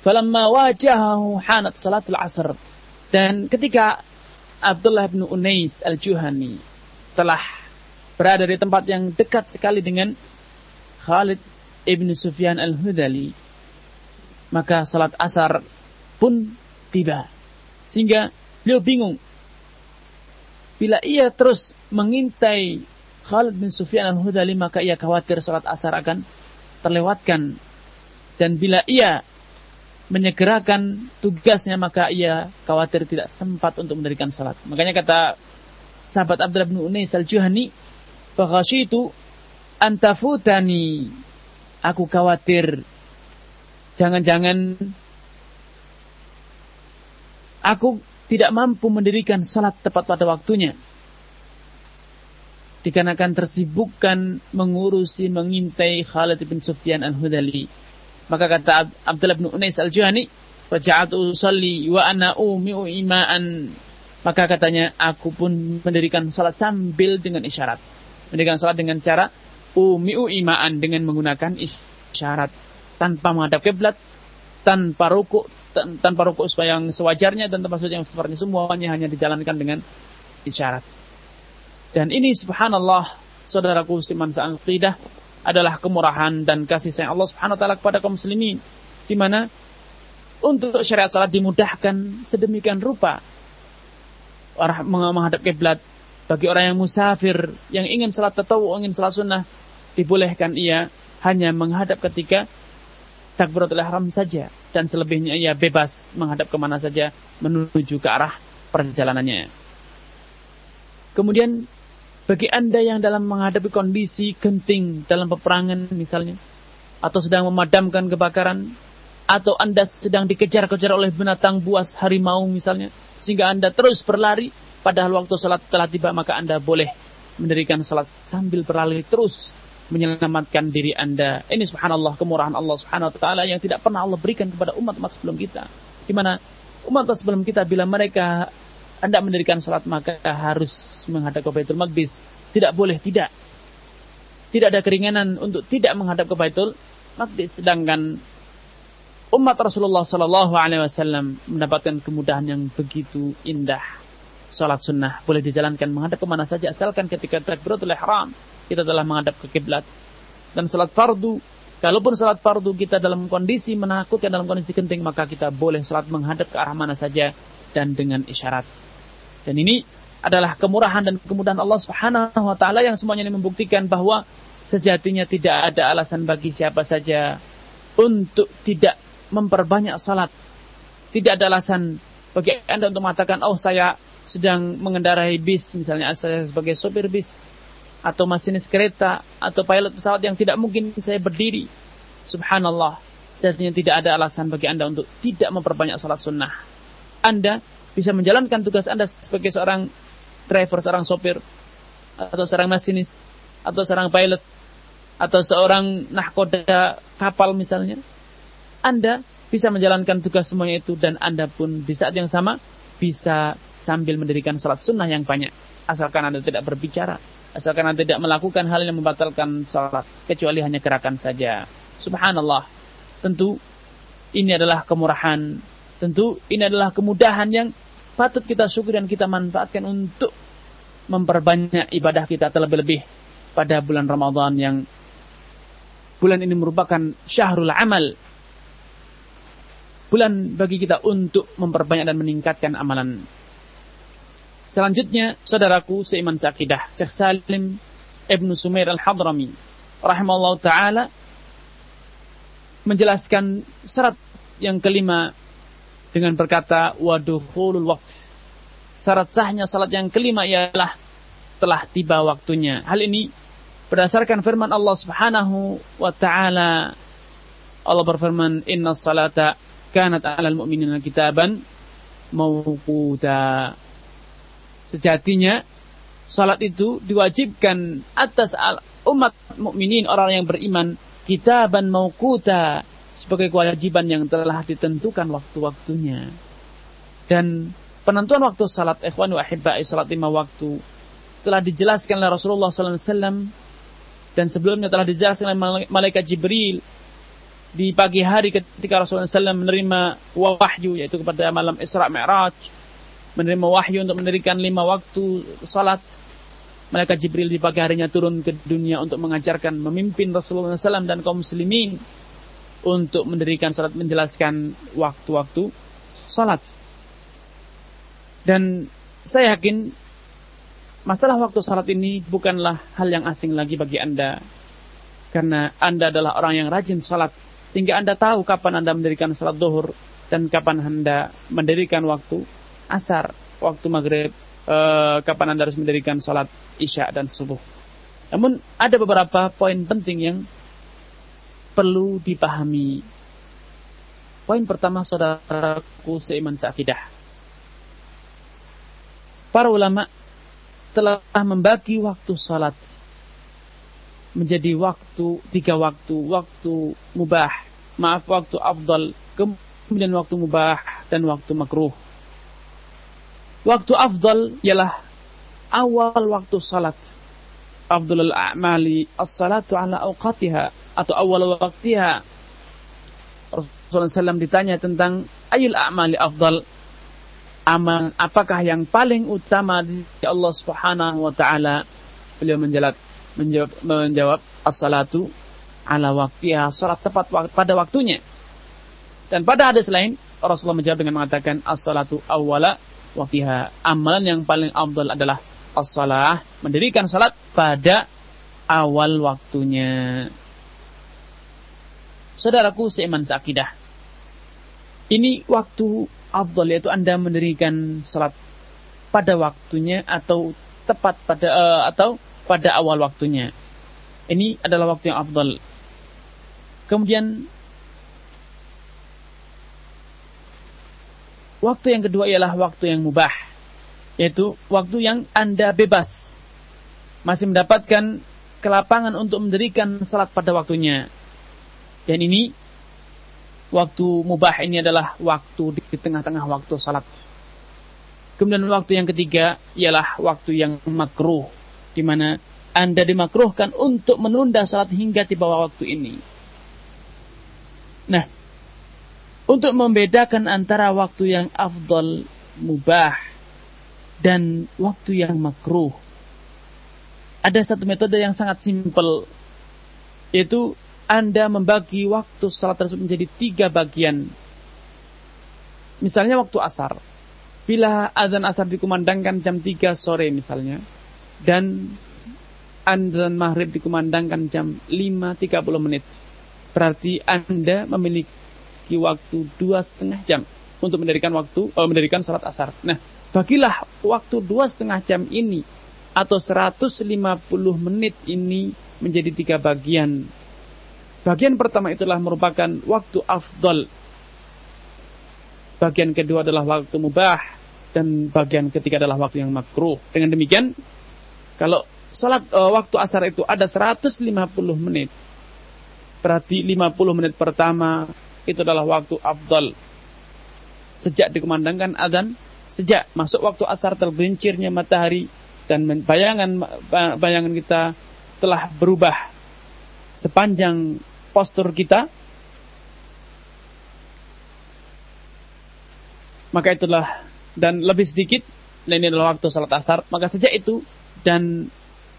Falamma wajahahu hanat salatul asr. Dan ketika Abdullah bin Unais al-Juhani telah berada di tempat yang dekat sekali dengan Khalid ibn Sufyan al-Hudali, maka salat asar pun tiba. Sehingga beliau bingung. Bila ia terus mengintai Khalid bin Sufyan al-Hudali maka ia khawatir sholat asar akan terlewatkan dan bila ia menyegerakan tugasnya maka ia khawatir tidak sempat untuk mendirikan salat. Makanya kata sahabat Abdullah bin Unais al-Juhani, "Fakhashitu antafutani." Aku khawatir jangan-jangan aku tidak mampu mendirikan salat tepat pada waktunya. Dikarenakan tersibukkan mengurusi, mengintai Khalid bin Sufyan al-Hudali maka kata Abdullah bin Unais al-Juhani, "Faja'atu usalli wa ana umi'u ima'an." Maka katanya, aku pun mendirikan salat sambil dengan isyarat. Mendirikan salat dengan cara umi'u ima'an dengan menggunakan isyarat tanpa menghadap kiblat, tanpa ruku, tanpa ruku supaya yang sewajarnya dan tanpa yang seperti semuanya hanya dijalankan dengan isyarat. Dan ini subhanallah saudaraku siman sa'aqidah adalah kemurahan dan kasih sayang Allah Subhanahu wa taala kepada kaum muslimin di mana untuk syariat salat dimudahkan sedemikian rupa orang menghadap kiblat bagi orang yang musafir yang ingin salat tatawu ingin salat sunnah dibolehkan ia hanya menghadap ketika takbiratul ihram saja. Dan selebihnya ia bebas menghadap ke mana saja menuju ke arah perjalanannya. Kemudian bagi Anda yang dalam menghadapi kondisi genting dalam peperangan misalnya, atau sedang memadamkan kebakaran, atau Anda sedang dikejar-kejar oleh binatang buas harimau misalnya, sehingga Anda terus berlari, padahal waktu salat telah tiba, maka Anda boleh mendirikan salat sambil berlari terus menyelamatkan diri Anda. Ini subhanallah kemurahan Allah subhanahu wa ta'ala yang tidak pernah Allah berikan kepada umat-umat sebelum kita. Di mana umat sebelum kita bila mereka anda mendirikan sholat maka harus menghadap ke Baitul Maqdis. Tidak boleh tidak. Tidak ada keringanan untuk tidak menghadap ke Baitul Maqdis. Sedangkan umat Rasulullah Sallallahu Alaihi Wasallam mendapatkan kemudahan yang begitu indah. Sholat sunnah boleh dijalankan menghadap ke mana saja asalkan ketika takbiratul ihram kita telah menghadap ke kiblat. Dan sholat fardu Kalaupun sholat fardu kita dalam kondisi menakutkan, dalam kondisi genting, maka kita boleh sholat menghadap ke arah mana saja dan dengan isyarat. Dan ini adalah kemurahan dan kemudahan Allah Subhanahu wa taala yang semuanya ini membuktikan bahwa sejatinya tidak ada alasan bagi siapa saja untuk tidak memperbanyak salat. Tidak ada alasan bagi Anda untuk mengatakan, "Oh, saya sedang mengendarai bis, misalnya saya sebagai sopir bis atau masinis kereta atau pilot pesawat yang tidak mungkin saya berdiri." Subhanallah, sejatinya tidak ada alasan bagi Anda untuk tidak memperbanyak salat sunnah. Anda bisa menjalankan tugas Anda sebagai seorang driver, seorang sopir, atau seorang masinis, atau seorang pilot, atau seorang nahkoda kapal misalnya, Anda bisa menjalankan tugas semuanya itu dan Anda pun di saat yang sama bisa sambil mendirikan sholat sunnah yang banyak. Asalkan Anda tidak berbicara, asalkan Anda tidak melakukan hal yang membatalkan sholat, kecuali hanya gerakan saja. Subhanallah. Tentu ini adalah kemurahan Tentu ini adalah kemudahan yang patut kita syukur dan kita manfaatkan untuk memperbanyak ibadah kita terlebih-lebih pada bulan Ramadan yang bulan ini merupakan syahrul amal. Bulan bagi kita untuk memperbanyak dan meningkatkan amalan. Selanjutnya, saudaraku seiman sakidah, Syekh Salim Ibnu Sumair Al-Hadrami rahimahullah taala menjelaskan syarat yang kelima dengan berkata waduhulul waqt. Syarat sahnya salat yang kelima ialah telah tiba waktunya. Hal ini berdasarkan firman Allah Subhanahu wa taala. Allah berfirman, "Inna salata kanat 'alal mu'minina kitaban mawquta." Sejatinya salat itu diwajibkan atas umat mukminin orang yang beriman kitaban mawquta sebagai kewajiban yang telah ditentukan waktu-waktunya. Dan penentuan waktu salat ikhwan wa ahibba'i salat lima waktu telah dijelaskan oleh Rasulullah SAW dan sebelumnya telah dijelaskan oleh malaikat Jibril di pagi hari ketika Rasulullah SAW menerima wahyu yaitu kepada malam Isra Mi'raj menerima wahyu untuk mendirikan lima waktu salat malaikat Jibril di pagi harinya turun ke dunia untuk mengajarkan memimpin Rasulullah SAW dan kaum muslimin untuk mendirikan salat menjelaskan waktu-waktu salat. Dan saya yakin masalah waktu salat ini bukanlah hal yang asing lagi bagi Anda. Karena Anda adalah orang yang rajin salat. Sehingga Anda tahu kapan Anda mendirikan salat duhur. Dan kapan Anda mendirikan waktu asar, waktu maghrib, eh, kapan Anda harus mendirikan salat isya dan subuh. Namun ada beberapa poin penting yang perlu dipahami. Poin pertama saudaraku seiman seakidah. Para ulama telah membagi waktu salat menjadi waktu tiga waktu waktu mubah maaf waktu afdal kemudian waktu mubah dan waktu makruh waktu afdal ialah awal waktu salat afdalul a'mali as-salatu ala awqatiha atau awal waktiha Rasulullah SAW ditanya tentang ayul a'mali afdal amal apakah yang paling utama di Allah Subhanahu wa taala? Beliau menjawab menjawab, menjawab as-salatu ala waktiha, salat tepat pada waktunya. Dan pada hadis lain Rasulullah menjawab dengan mengatakan as-salatu awwala waktiha. Amalan yang paling afdal adalah as-salah, mendirikan salat pada awal waktunya. Saudaraku seiman seakidah. Ini waktu afdal yaitu Anda mendirikan salat pada waktunya atau tepat pada uh, atau pada awal waktunya. Ini adalah waktu yang afdal. Kemudian waktu yang kedua ialah waktu yang mubah, yaitu waktu yang Anda bebas masih mendapatkan kelapangan untuk mendirikan salat pada waktunya. Dan ini waktu mubah ini adalah waktu di tengah-tengah waktu salat. Kemudian waktu yang ketiga ialah waktu yang makruh, di mana Anda dimakruhkan untuk menunda salat hingga tiba waktu ini. Nah, untuk membedakan antara waktu yang afdal mubah dan waktu yang makruh, ada satu metode yang sangat simpel, yaitu anda membagi waktu salat tersebut menjadi tiga bagian. Misalnya waktu asar. Bila azan asar dikumandangkan jam 3 sore misalnya. Dan azan maghrib dikumandangkan jam 5.30 menit. Berarti Anda memiliki waktu dua setengah jam untuk mendirikan waktu, oh, mendirikan salat asar. Nah, bagilah waktu dua setengah jam ini atau 150 menit ini menjadi tiga bagian Bagian pertama itulah merupakan waktu afdol. Bagian kedua adalah waktu mubah. Dan bagian ketiga adalah waktu yang makruh. Dengan demikian, kalau salat uh, waktu asar itu ada 150 menit. Berarti 50 menit pertama itu adalah waktu afdol. Sejak dikumandangkan adzan, sejak masuk waktu asar tergelincirnya matahari dan bayangan bayangan kita telah berubah sepanjang postur kita, maka itulah dan lebih sedikit dan ini adalah waktu salat asar maka sejak itu dan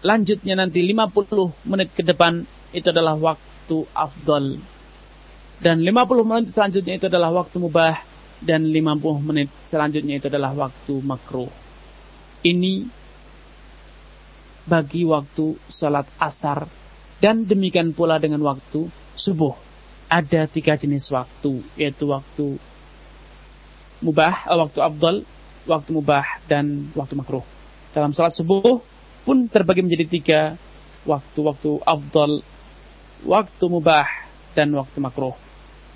lanjutnya nanti 50 menit ke depan itu adalah waktu afdol dan 50 menit selanjutnya itu adalah waktu mubah dan 50 menit selanjutnya itu adalah waktu makruh ini bagi waktu salat asar dan demikian pula dengan waktu subuh ada tiga jenis waktu yaitu waktu mubah, eh, waktu abdul, waktu mubah dan waktu makruh. Dalam salat subuh pun terbagi menjadi tiga waktu, waktu abdul, waktu mubah dan waktu makruh.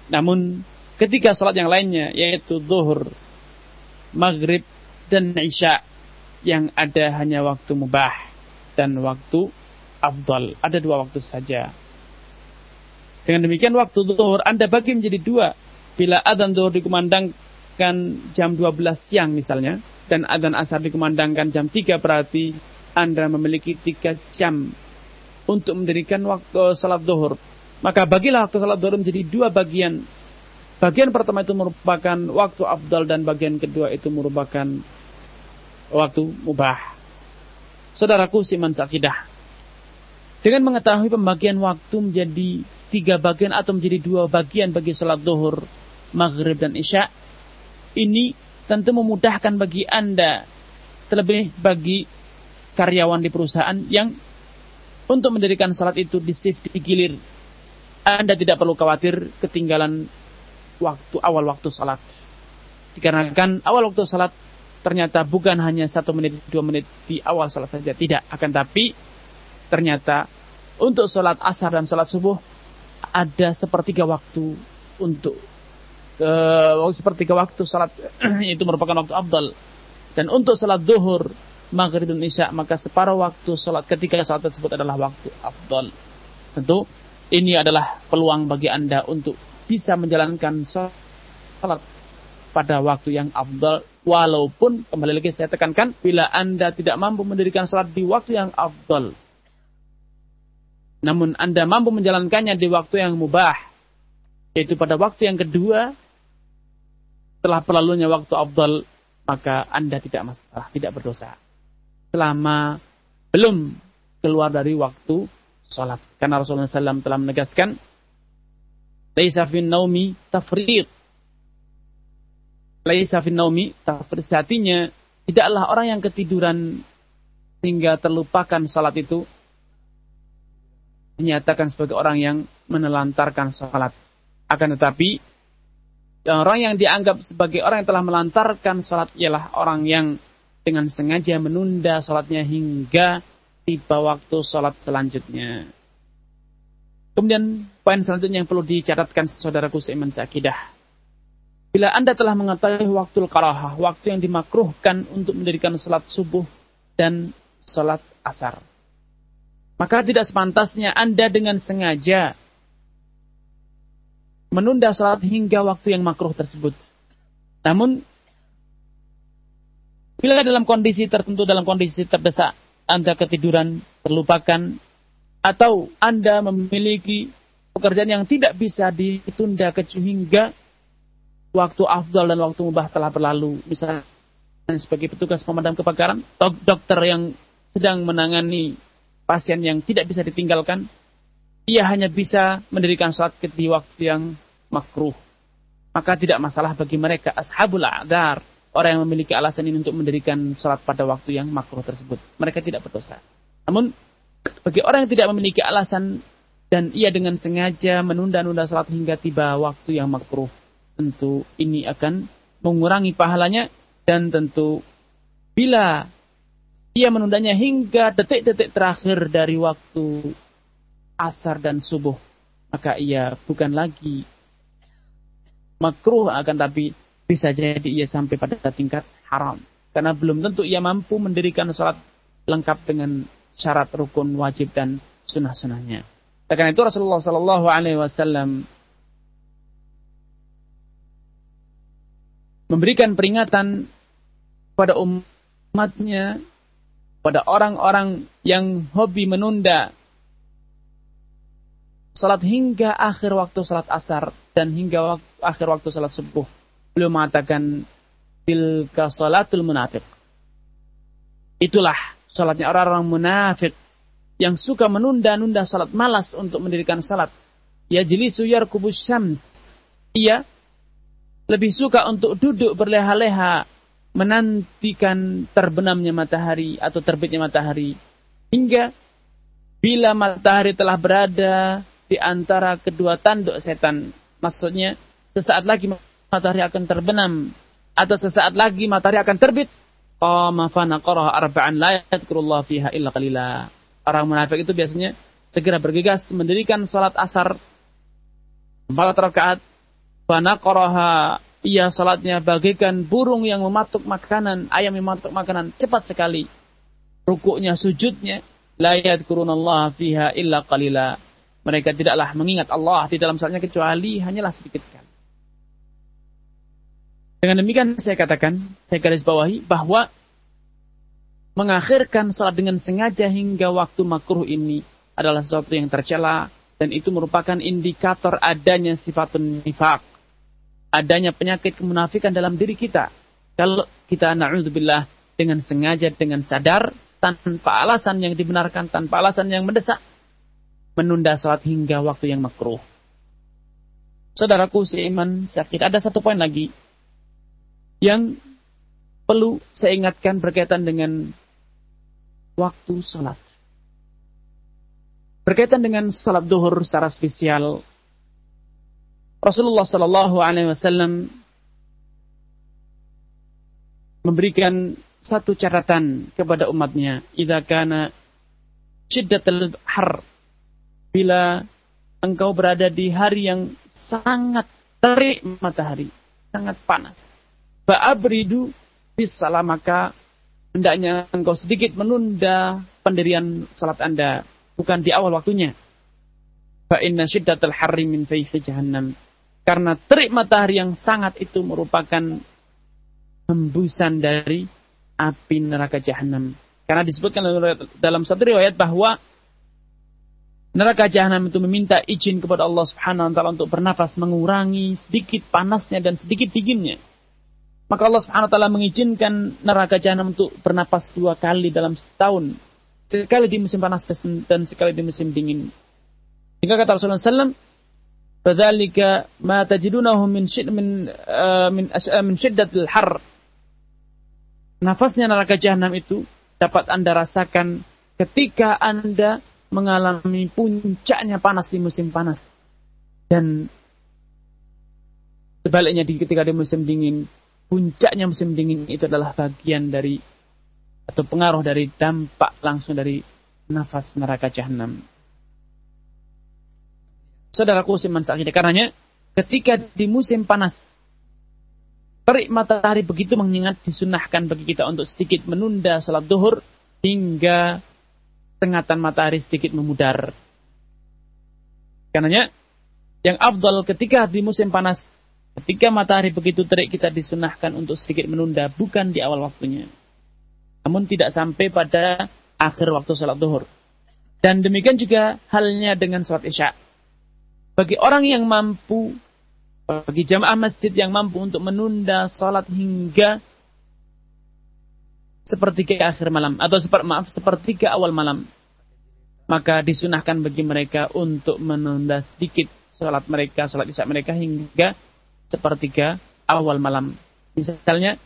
Namun ketika salat yang lainnya yaitu zuhur, maghrib dan isya yang ada hanya waktu mubah dan waktu abdul. Ada dua waktu saja. Dengan demikian waktu zuhur Anda bagi menjadi dua. Bila adzan zuhur dikumandangkan jam 12 siang misalnya, dan adzan asar dikumandangkan jam 3 berarti Anda memiliki 3 jam untuk mendirikan waktu salat zuhur. Maka bagilah waktu salat zuhur menjadi dua bagian. Bagian pertama itu merupakan waktu abdal dan bagian kedua itu merupakan waktu mubah. Saudaraku siman sakidah. Dengan mengetahui pembagian waktu menjadi tiga bagian atau menjadi dua bagian bagi salat zuhur, maghrib dan isya. Ini tentu memudahkan bagi Anda terlebih bagi karyawan di perusahaan yang untuk mendirikan salat itu di shift di gilir. Anda tidak perlu khawatir ketinggalan waktu awal waktu salat. Dikarenakan awal waktu salat ternyata bukan hanya satu menit dua menit di awal salat saja tidak akan tapi ternyata untuk salat asar dan salat subuh ada sepertiga waktu untuk uh, sepertiga waktu salat itu merupakan waktu abdal dan untuk salat duhur maghrib dan isya maka separuh waktu salat ketika salat tersebut adalah waktu afdal. Tentu ini adalah peluang bagi Anda untuk bisa menjalankan salat pada waktu yang afdal. Walaupun kembali lagi saya tekankan bila Anda tidak mampu mendirikan salat di waktu yang afdal namun Anda mampu menjalankannya di waktu yang mubah yaitu pada waktu yang kedua setelah perlalunya waktu afdal maka Anda tidak masalah, tidak berdosa. Selama belum keluar dari waktu sholat. Karena Rasulullah SAW telah menegaskan, Laisa fin naumi tafrid. Laisa fin naumi tafrid. Artinya, tidaklah orang yang ketiduran sehingga terlupakan sholat itu dinyatakan sebagai orang yang menelantarkan sholat. Akan tetapi, orang yang dianggap sebagai orang yang telah melantarkan sholat ialah orang yang dengan sengaja menunda sholatnya hingga tiba waktu sholat selanjutnya. Kemudian poin selanjutnya yang perlu dicatatkan saudaraku seiman seakidah. Bila Anda telah mengetahui waktu karahah, waktu yang dimakruhkan untuk mendirikan sholat subuh dan sholat asar. Maka tidak sepantasnya Anda dengan sengaja menunda sholat hingga waktu yang makruh tersebut. Namun Bila dalam kondisi tertentu, dalam kondisi terdesak, Anda ketiduran, terlupakan, atau Anda memiliki pekerjaan yang tidak bisa ditunda kecuali hingga waktu afdal dan waktu mubah telah berlalu. Misalnya sebagai petugas pemadam kebakaran, dok dokter yang sedang menangani pasien yang tidak bisa ditinggalkan, ia hanya bisa mendirikan sholat di waktu yang makruh. Maka tidak masalah bagi mereka ashabul a'dar, orang yang memiliki alasan ini untuk mendirikan sholat pada waktu yang makruh tersebut. Mereka tidak berdosa. Namun, bagi orang yang tidak memiliki alasan dan ia dengan sengaja menunda-nunda sholat hingga tiba waktu yang makruh, tentu ini akan mengurangi pahalanya dan tentu bila ia menundanya hingga detik-detik terakhir dari waktu asar dan subuh, maka ia bukan lagi makruh akan tapi bisa jadi ia sampai pada tingkat haram. Karena belum tentu ia mampu mendirikan sholat lengkap dengan syarat rukun wajib dan sunnah-sunnahnya. Karena itu Rasulullah Shallallahu Alaihi Wasallam memberikan peringatan pada umatnya, pada orang-orang yang hobi menunda salat hingga akhir waktu salat asar dan hingga waktu, akhir waktu salat subuh beliau mengatakan tilka salatul munafik. Itulah salatnya orang-orang munafik yang suka menunda-nunda salat malas untuk mendirikan salat. Ya jelisu yarkubus syams. Ia lebih suka untuk duduk berleha-leha menantikan terbenamnya matahari atau terbitnya matahari hingga bila matahari telah berada di antara kedua tanduk setan maksudnya sesaat lagi matahari akan terbenam. Atau sesaat lagi matahari akan terbit. Qama fa naqaraha arba'an la yadhkurullah fiha illa qalila. Orang munafik itu biasanya segera bergegas mendirikan salat asar. Empat rakaat. Fa naqaraha ia salatnya bagaikan burung yang mematuk makanan ayam yang mematuk makanan cepat sekali. Rukuknya sujudnya la yadhkurullah fiha illa qalila. Mereka tidaklah mengingat Allah di dalam salatnya kecuali hanyalah sedikit sekali dengan demikian saya katakan, saya garis bawahi bahwa mengakhirkan salat dengan sengaja hingga waktu makruh ini adalah sesuatu yang tercela dan itu merupakan indikator adanya sifat nifak. Adanya penyakit kemunafikan dalam diri kita. Kalau kita na'udzubillah dengan sengaja, dengan sadar, tanpa alasan yang dibenarkan, tanpa alasan yang mendesak, menunda salat hingga waktu yang makruh. Saudaraku seiman sakit. Ada satu poin lagi yang perlu saya ingatkan berkaitan dengan waktu salat. Berkaitan dengan salat duhur secara spesial, Rasulullah Shallallahu Alaihi Wasallam memberikan satu catatan kepada umatnya. Idza kana syiddatul har bila engkau berada di hari yang sangat terik matahari, sangat panas. Fa'abridu bisalah maka hendaknya engkau sedikit menunda pendirian salat Anda bukan di awal waktunya. Fa inna syiddatal harri min fayhi jahannam. Karena terik matahari yang sangat itu merupakan hembusan dari api neraka jahanam. Karena disebutkan dalam satu riwayat bahwa neraka jahanam itu meminta izin kepada Allah Subhanahu wa taala untuk bernafas mengurangi sedikit panasnya dan sedikit dinginnya. Maka Allah Subhanahu wa taala mengizinkan neraka jahanam untuk bernafas dua kali dalam setahun. Sekali di musim panas dan sekali di musim dingin. Hingga kata Rasulullah SAW, "Fadzalika ma tajidunahu min syid min uh, min, uh, min syiddatil har." Nafasnya neraka jahanam itu dapat Anda rasakan ketika Anda mengalami puncaknya panas di musim panas. Dan sebaliknya di ketika di musim dingin, puncaknya musim dingin itu adalah bagian dari atau pengaruh dari dampak langsung dari nafas neraka jahanam. Saudaraku siman sakidah. Karenanya ketika di musim panas terik matahari begitu mengingat disunahkan bagi kita untuk sedikit menunda salat duhur hingga sengatan matahari sedikit memudar. Karenanya yang afdal ketika di musim panas ketika matahari begitu terik kita disunahkan untuk sedikit menunda bukan di awal waktunya namun tidak sampai pada akhir waktu sholat duhur. Dan demikian juga halnya dengan sholat isya. Bagi orang yang mampu, bagi jamaah masjid yang mampu untuk menunda sholat hingga sepertiga akhir malam atau seper, maaf sepertiga awal malam, maka disunahkan bagi mereka untuk menunda sedikit sholat mereka, sholat isya mereka hingga sepertiga awal malam. Misalnya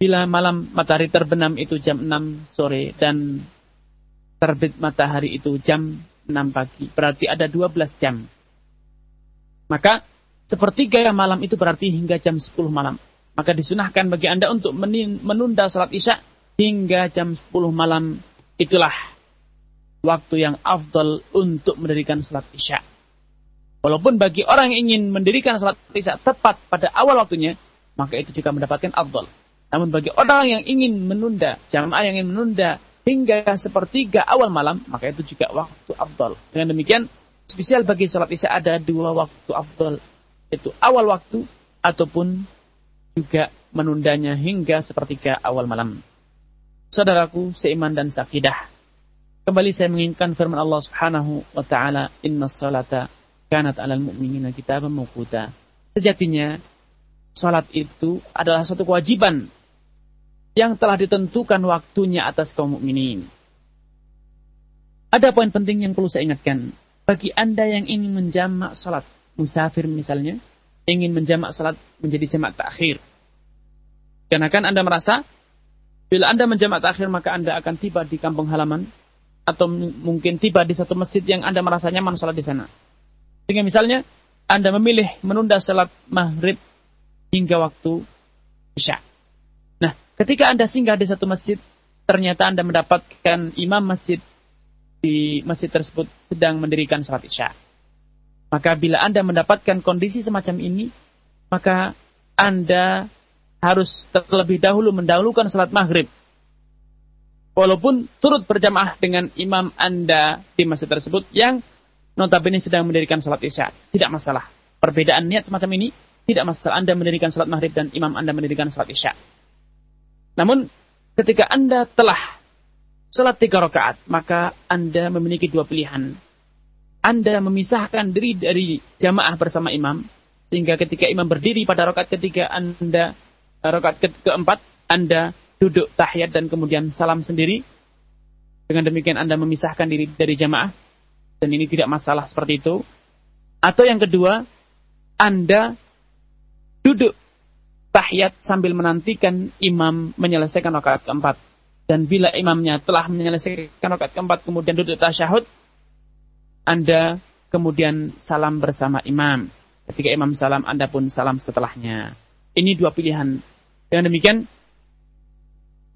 bila malam matahari terbenam itu jam 6 sore dan terbit matahari itu jam 6 pagi. Berarti ada 12 jam. Maka sepertiga malam itu berarti hingga jam 10 malam. Maka disunahkan bagi Anda untuk menunda salat isya hingga jam 10 malam. Itulah waktu yang afdal untuk mendirikan salat isya. Walaupun bagi orang yang ingin mendirikan salat isya tepat pada awal waktunya, maka itu juga mendapatkan afdal. Namun bagi orang yang ingin menunda, jamaah yang ingin menunda hingga sepertiga awal malam, maka itu juga waktu afdal. Dengan demikian, spesial bagi sholat isya ada dua waktu afdal. Itu awal waktu ataupun juga menundanya hingga sepertiga awal malam. Saudaraku seiman dan sakidah. Kembali saya menginginkan firman Allah Subhanahu wa taala, "Inna salata kanat 'alal mu'minina kitaban mawquta." Sejatinya salat itu adalah satu kewajiban yang telah ditentukan waktunya atas kaum mukminin. Ada poin penting yang perlu saya ingatkan. Bagi Anda yang ingin menjamak salat, musafir misalnya, ingin menjamak salat menjadi jamak takhir. Karena kan Anda merasa, bila Anda menjamak takhir maka Anda akan tiba di kampung halaman, atau mungkin tiba di satu masjid yang Anda merasa nyaman salat di sana. Sehingga misalnya, Anda memilih menunda salat maghrib hingga waktu isya. Ketika Anda singgah di satu masjid, ternyata Anda mendapatkan imam masjid di masjid tersebut sedang mendirikan salat isya. Maka bila Anda mendapatkan kondisi semacam ini, maka Anda harus terlebih dahulu mendahulukan salat maghrib. Walaupun turut berjamaah dengan imam Anda di masjid tersebut yang notabene sedang mendirikan salat isya. Tidak masalah. Perbedaan niat semacam ini tidak masalah Anda mendirikan salat maghrib dan imam Anda mendirikan salat isya. Namun ketika Anda telah sholat tiga rakaat, maka Anda memiliki dua pilihan. Anda memisahkan diri dari jamaah bersama imam, sehingga ketika imam berdiri pada rakaat ketiga Anda rakaat ke keempat, Anda duduk tahiyat dan kemudian salam sendiri. Dengan demikian Anda memisahkan diri dari jamaah, dan ini tidak masalah seperti itu. Atau yang kedua, Anda duduk tahiyat sambil menantikan imam menyelesaikan rakaat keempat. dan bila imamnya telah menyelesaikan rakaat keempat kemudian duduk tasyahud, Anda kemudian salam bersama imam. Ketika imam salam, Anda pun salam setelahnya. Ini dua pilihan. Dengan demikian,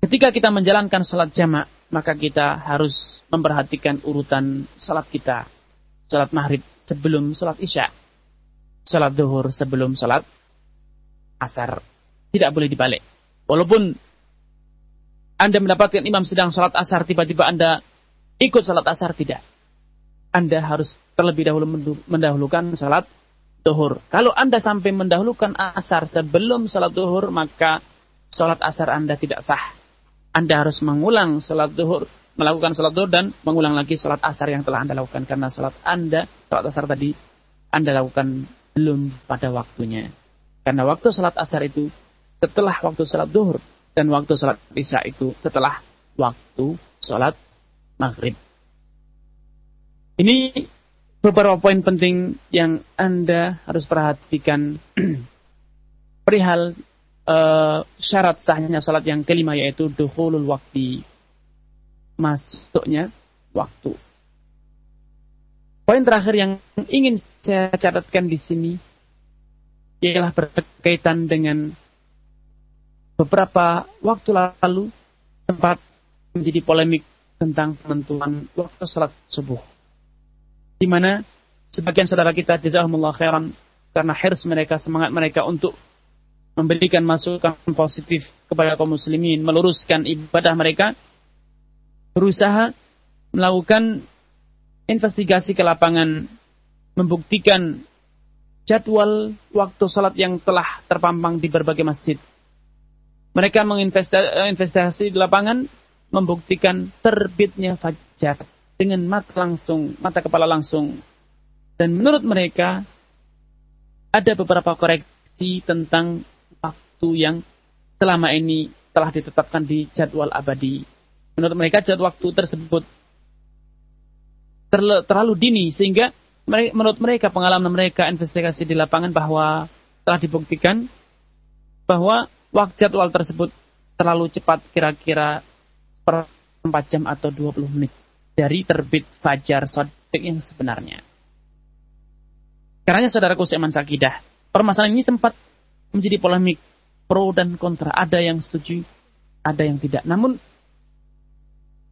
ketika kita menjalankan sholat jamak, maka kita harus memperhatikan urutan sholat kita. Sholat maghrib sebelum sholat isya. Sholat duhur sebelum sholat asar. Tidak boleh dibalik. Walaupun anda mendapatkan imam sedang sholat asar, tiba-tiba Anda ikut sholat asar, tidak. Anda harus terlebih dahulu mendahulukan sholat duhur. Kalau Anda sampai mendahulukan asar sebelum sholat duhur, maka sholat asar Anda tidak sah. Anda harus mengulang sholat duhur, melakukan sholat duhur dan mengulang lagi sholat asar yang telah Anda lakukan. Karena sholat Anda, sholat asar tadi, Anda lakukan belum pada waktunya. Karena waktu sholat asar itu setelah waktu sholat duhur dan waktu sholat isya itu setelah waktu sholat maghrib. Ini beberapa poin penting yang Anda harus perhatikan perihal uh, syarat sahnya sholat yang kelima yaitu duhulul waktu masuknya waktu. Poin terakhir yang ingin saya catatkan di sini ialah berkaitan dengan beberapa waktu lalu sempat menjadi polemik tentang penentuan waktu salat subuh. Di mana sebagian saudara kita jazakumullah khairan karena hirs mereka, semangat mereka untuk memberikan masukan positif kepada kaum muslimin, meluruskan ibadah mereka, berusaha melakukan investigasi ke lapangan, membuktikan jadwal waktu salat yang telah terpampang di berbagai masjid mereka menginvestasi di lapangan membuktikan terbitnya fajar dengan mata langsung, mata kepala langsung. Dan menurut mereka ada beberapa koreksi tentang waktu yang selama ini telah ditetapkan di jadwal abadi. Menurut mereka jadwal waktu tersebut terlalu dini sehingga menurut mereka pengalaman mereka investigasi di lapangan bahwa telah dibuktikan bahwa waktu jadwal tersebut terlalu cepat kira-kira per 4 jam atau 20 menit dari terbit fajar sodik yang sebenarnya. Karena saudaraku seiman sakidah, permasalahan ini sempat menjadi polemik pro dan kontra. Ada yang setuju, ada yang tidak. Namun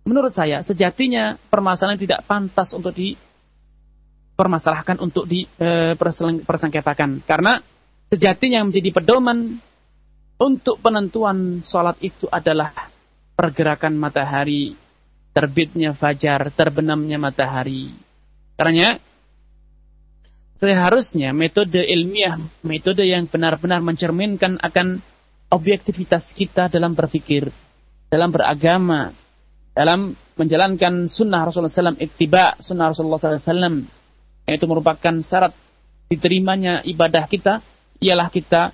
menurut saya sejatinya permasalahan tidak pantas untuk dipermasalahkan untuk dipersengketakan e, karena sejatinya yang menjadi pedoman untuk penentuan sholat itu adalah pergerakan matahari, terbitnya fajar, terbenamnya matahari. Karena seharusnya metode ilmiah, metode yang benar-benar mencerminkan akan objektivitas kita dalam berpikir, dalam beragama, dalam menjalankan sunnah Rasulullah SAW, ittiba sunnah Rasulullah SAW, itu merupakan syarat diterimanya ibadah kita, ialah kita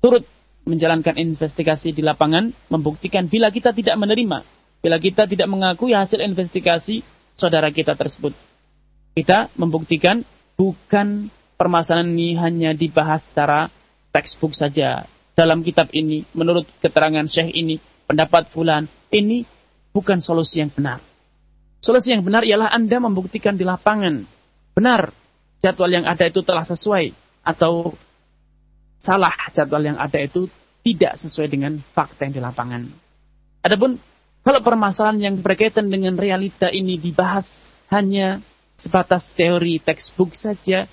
turut menjalankan investigasi di lapangan membuktikan bila kita tidak menerima, bila kita tidak mengakui hasil investigasi saudara kita tersebut. Kita membuktikan bukan permasalahan ini hanya dibahas secara textbook saja. Dalam kitab ini, menurut keterangan syekh ini, pendapat fulan, ini bukan solusi yang benar. Solusi yang benar ialah Anda membuktikan di lapangan. Benar, jadwal yang ada itu telah sesuai. Atau salah jadwal yang ada itu tidak sesuai dengan fakta yang di lapangan. Adapun kalau permasalahan yang berkaitan dengan realita ini dibahas hanya sebatas teori textbook saja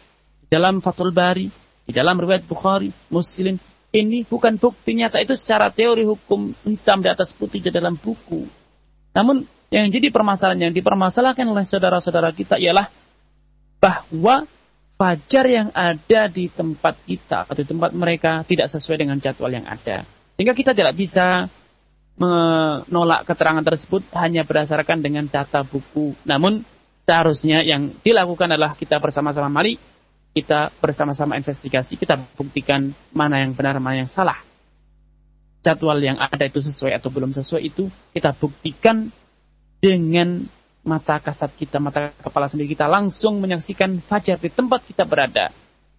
di dalam Fathul Bari, di dalam riwayat Bukhari, Muslim, ini bukan bukti nyata itu secara teori hukum hitam di atas putih di dalam buku. Namun yang jadi permasalahan yang dipermasalahkan oleh saudara-saudara kita ialah bahwa fajar yang ada di tempat kita atau di tempat mereka tidak sesuai dengan jadwal yang ada. Sehingga kita tidak bisa menolak keterangan tersebut hanya berdasarkan dengan data buku. Namun seharusnya yang dilakukan adalah kita bersama-sama mari kita bersama-sama investigasi, kita buktikan mana yang benar, mana yang salah. Jadwal yang ada itu sesuai atau belum sesuai itu kita buktikan dengan mata kasat kita, mata kepala sendiri kita langsung menyaksikan fajar di tempat kita berada,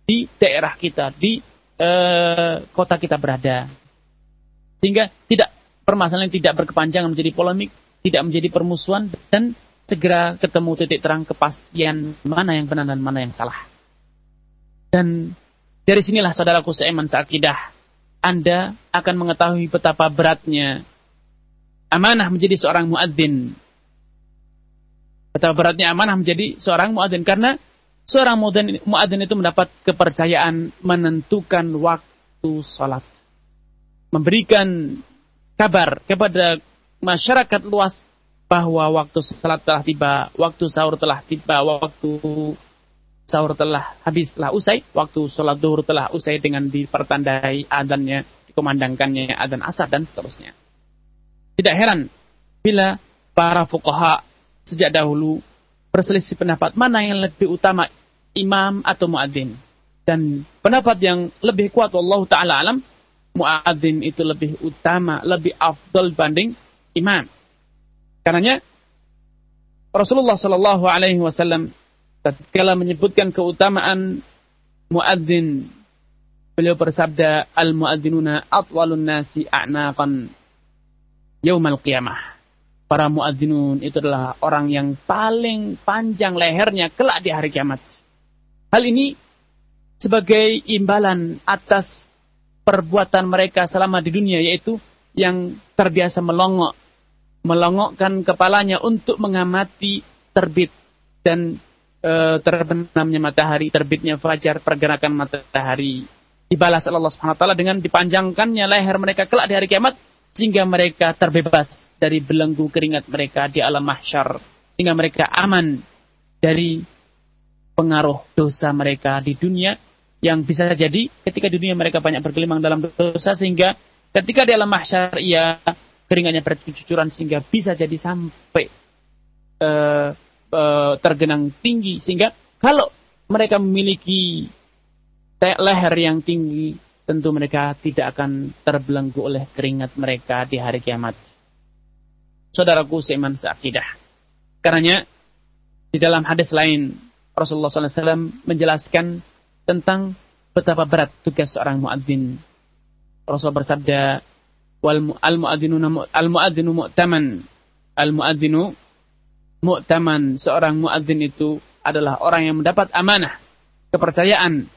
di daerah kita, di uh, kota kita berada. Sehingga tidak permasalahan tidak berkepanjangan menjadi polemik, tidak menjadi permusuhan dan segera ketemu titik terang kepastian mana yang benar dan mana yang salah. Dan dari sinilah saudaraku seiman seakidah, Anda akan mengetahui betapa beratnya amanah menjadi seorang muadzin. Betapa beratnya amanah menjadi seorang muadzin karena seorang muadzin itu mendapat kepercayaan menentukan waktu salat. Memberikan kabar kepada masyarakat luas bahwa waktu salat telah tiba, waktu sahur telah tiba, waktu sahur telah habis, telah usai, waktu sholat duhur telah usai dengan dipertandai adanya, dikomandangkannya adan asar dan seterusnya. Tidak heran bila para fuqaha sejak dahulu berselisih pendapat mana yang lebih utama imam atau muadzin. Dan pendapat yang lebih kuat Allah taala alam muadzin itu lebih utama, lebih afdal banding imam. Karenanya Rasulullah Shallallahu alaihi wasallam tatkala menyebutkan keutamaan muadzin beliau bersabda al muadzinuna atwalun nasi a'naqan yaumal qiyamah. Para muadzinun itu adalah orang yang paling panjang lehernya kelak di hari kiamat. Hal ini sebagai imbalan atas perbuatan mereka selama di dunia yaitu yang terbiasa melongok melongokkan kepalanya untuk mengamati terbit dan e, terbenamnya matahari, terbitnya fajar, pergerakan matahari. Dibalas Allah Subhanahu taala dengan dipanjangkannya leher mereka kelak di hari kiamat sehingga mereka terbebas dari belenggu keringat mereka di alam mahsyar sehingga mereka aman dari pengaruh dosa mereka di dunia yang bisa jadi ketika di dunia mereka banyak bergelimang dalam dosa sehingga ketika di alam mahsyar ia keringatnya bercucuran sehingga bisa jadi sampai uh, uh, tergenang tinggi sehingga kalau mereka memiliki leher yang tinggi tentu mereka tidak akan terbelenggu oleh keringat mereka di hari kiamat. Saudaraku seiman seakidah. Karenanya di dalam hadis lain Rasulullah SAW menjelaskan tentang betapa berat tugas seorang muadzin. Rasul bersabda, "Wal al muadzinu al muadzinu mu'taman." Al muadzinu mu'taman seorang muadzin itu adalah orang yang mendapat amanah, kepercayaan.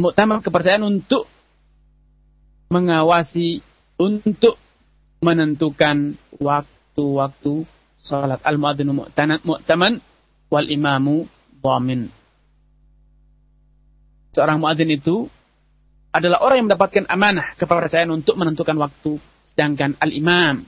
Mu'taman kepercayaan untuk mengawasi, untuk menentukan waktu-waktu salat. Al-muadzinu mu'taman wal imamu dhamin. Seorang muadzin itu adalah orang yang mendapatkan amanah, kepercayaan untuk menentukan waktu. Sedangkan al-imam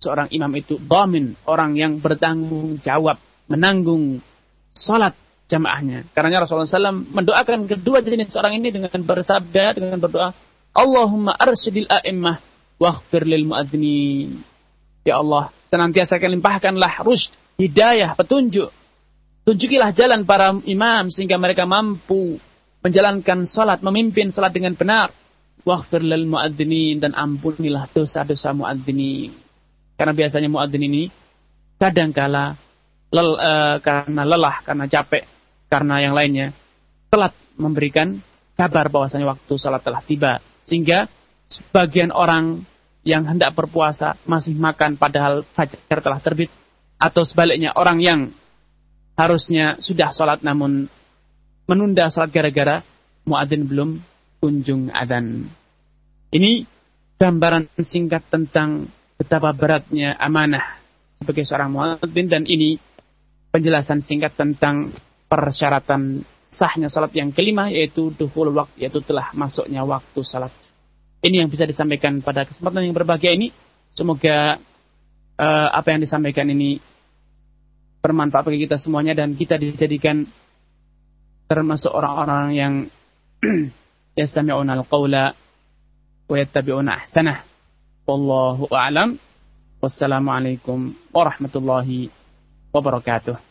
seorang imam itu dhamin, orang yang bertanggung jawab, menanggung salat jamaahnya. Karena Rasulullah SAW mendoakan kedua jenis seorang ini dengan bersabda, dengan berdoa, Allahumma arsyidil a'immah waghfir lil muadzinin. Ya Allah, senantiasa limpahkanlah rusyd, hidayah, petunjuk. Tunjukilah jalan para imam sehingga mereka mampu menjalankan salat, memimpin salat dengan benar. Waghfir lil muadzinin dan ampunilah dosa-dosa muadzinin. Karena biasanya muadzin ini kadangkala lel, uh, karena lelah, karena capek, karena yang lainnya telat memberikan kabar bahwasanya waktu salat telah tiba. Sehingga sebagian orang yang hendak berpuasa masih makan padahal fajar telah terbit atau sebaliknya orang yang harusnya sudah sholat namun menunda sholat gara-gara muadzin belum kunjung adan. Ini gambaran singkat tentang betapa beratnya amanah sebagai seorang muadzin dan ini penjelasan singkat tentang persyaratan sahnya salat yang kelima yaitu duhul waktu yaitu telah masuknya waktu salat. Ini yang bisa disampaikan pada kesempatan yang berbahagia ini. Semoga uh, apa yang disampaikan ini bermanfaat bagi kita semuanya dan kita dijadikan termasuk orang-orang yang yastami'una al-qawla wa yattabi'una ahsanah. Wallahu a'lam. Wassalamualaikum warahmatullahi wabarakatuh.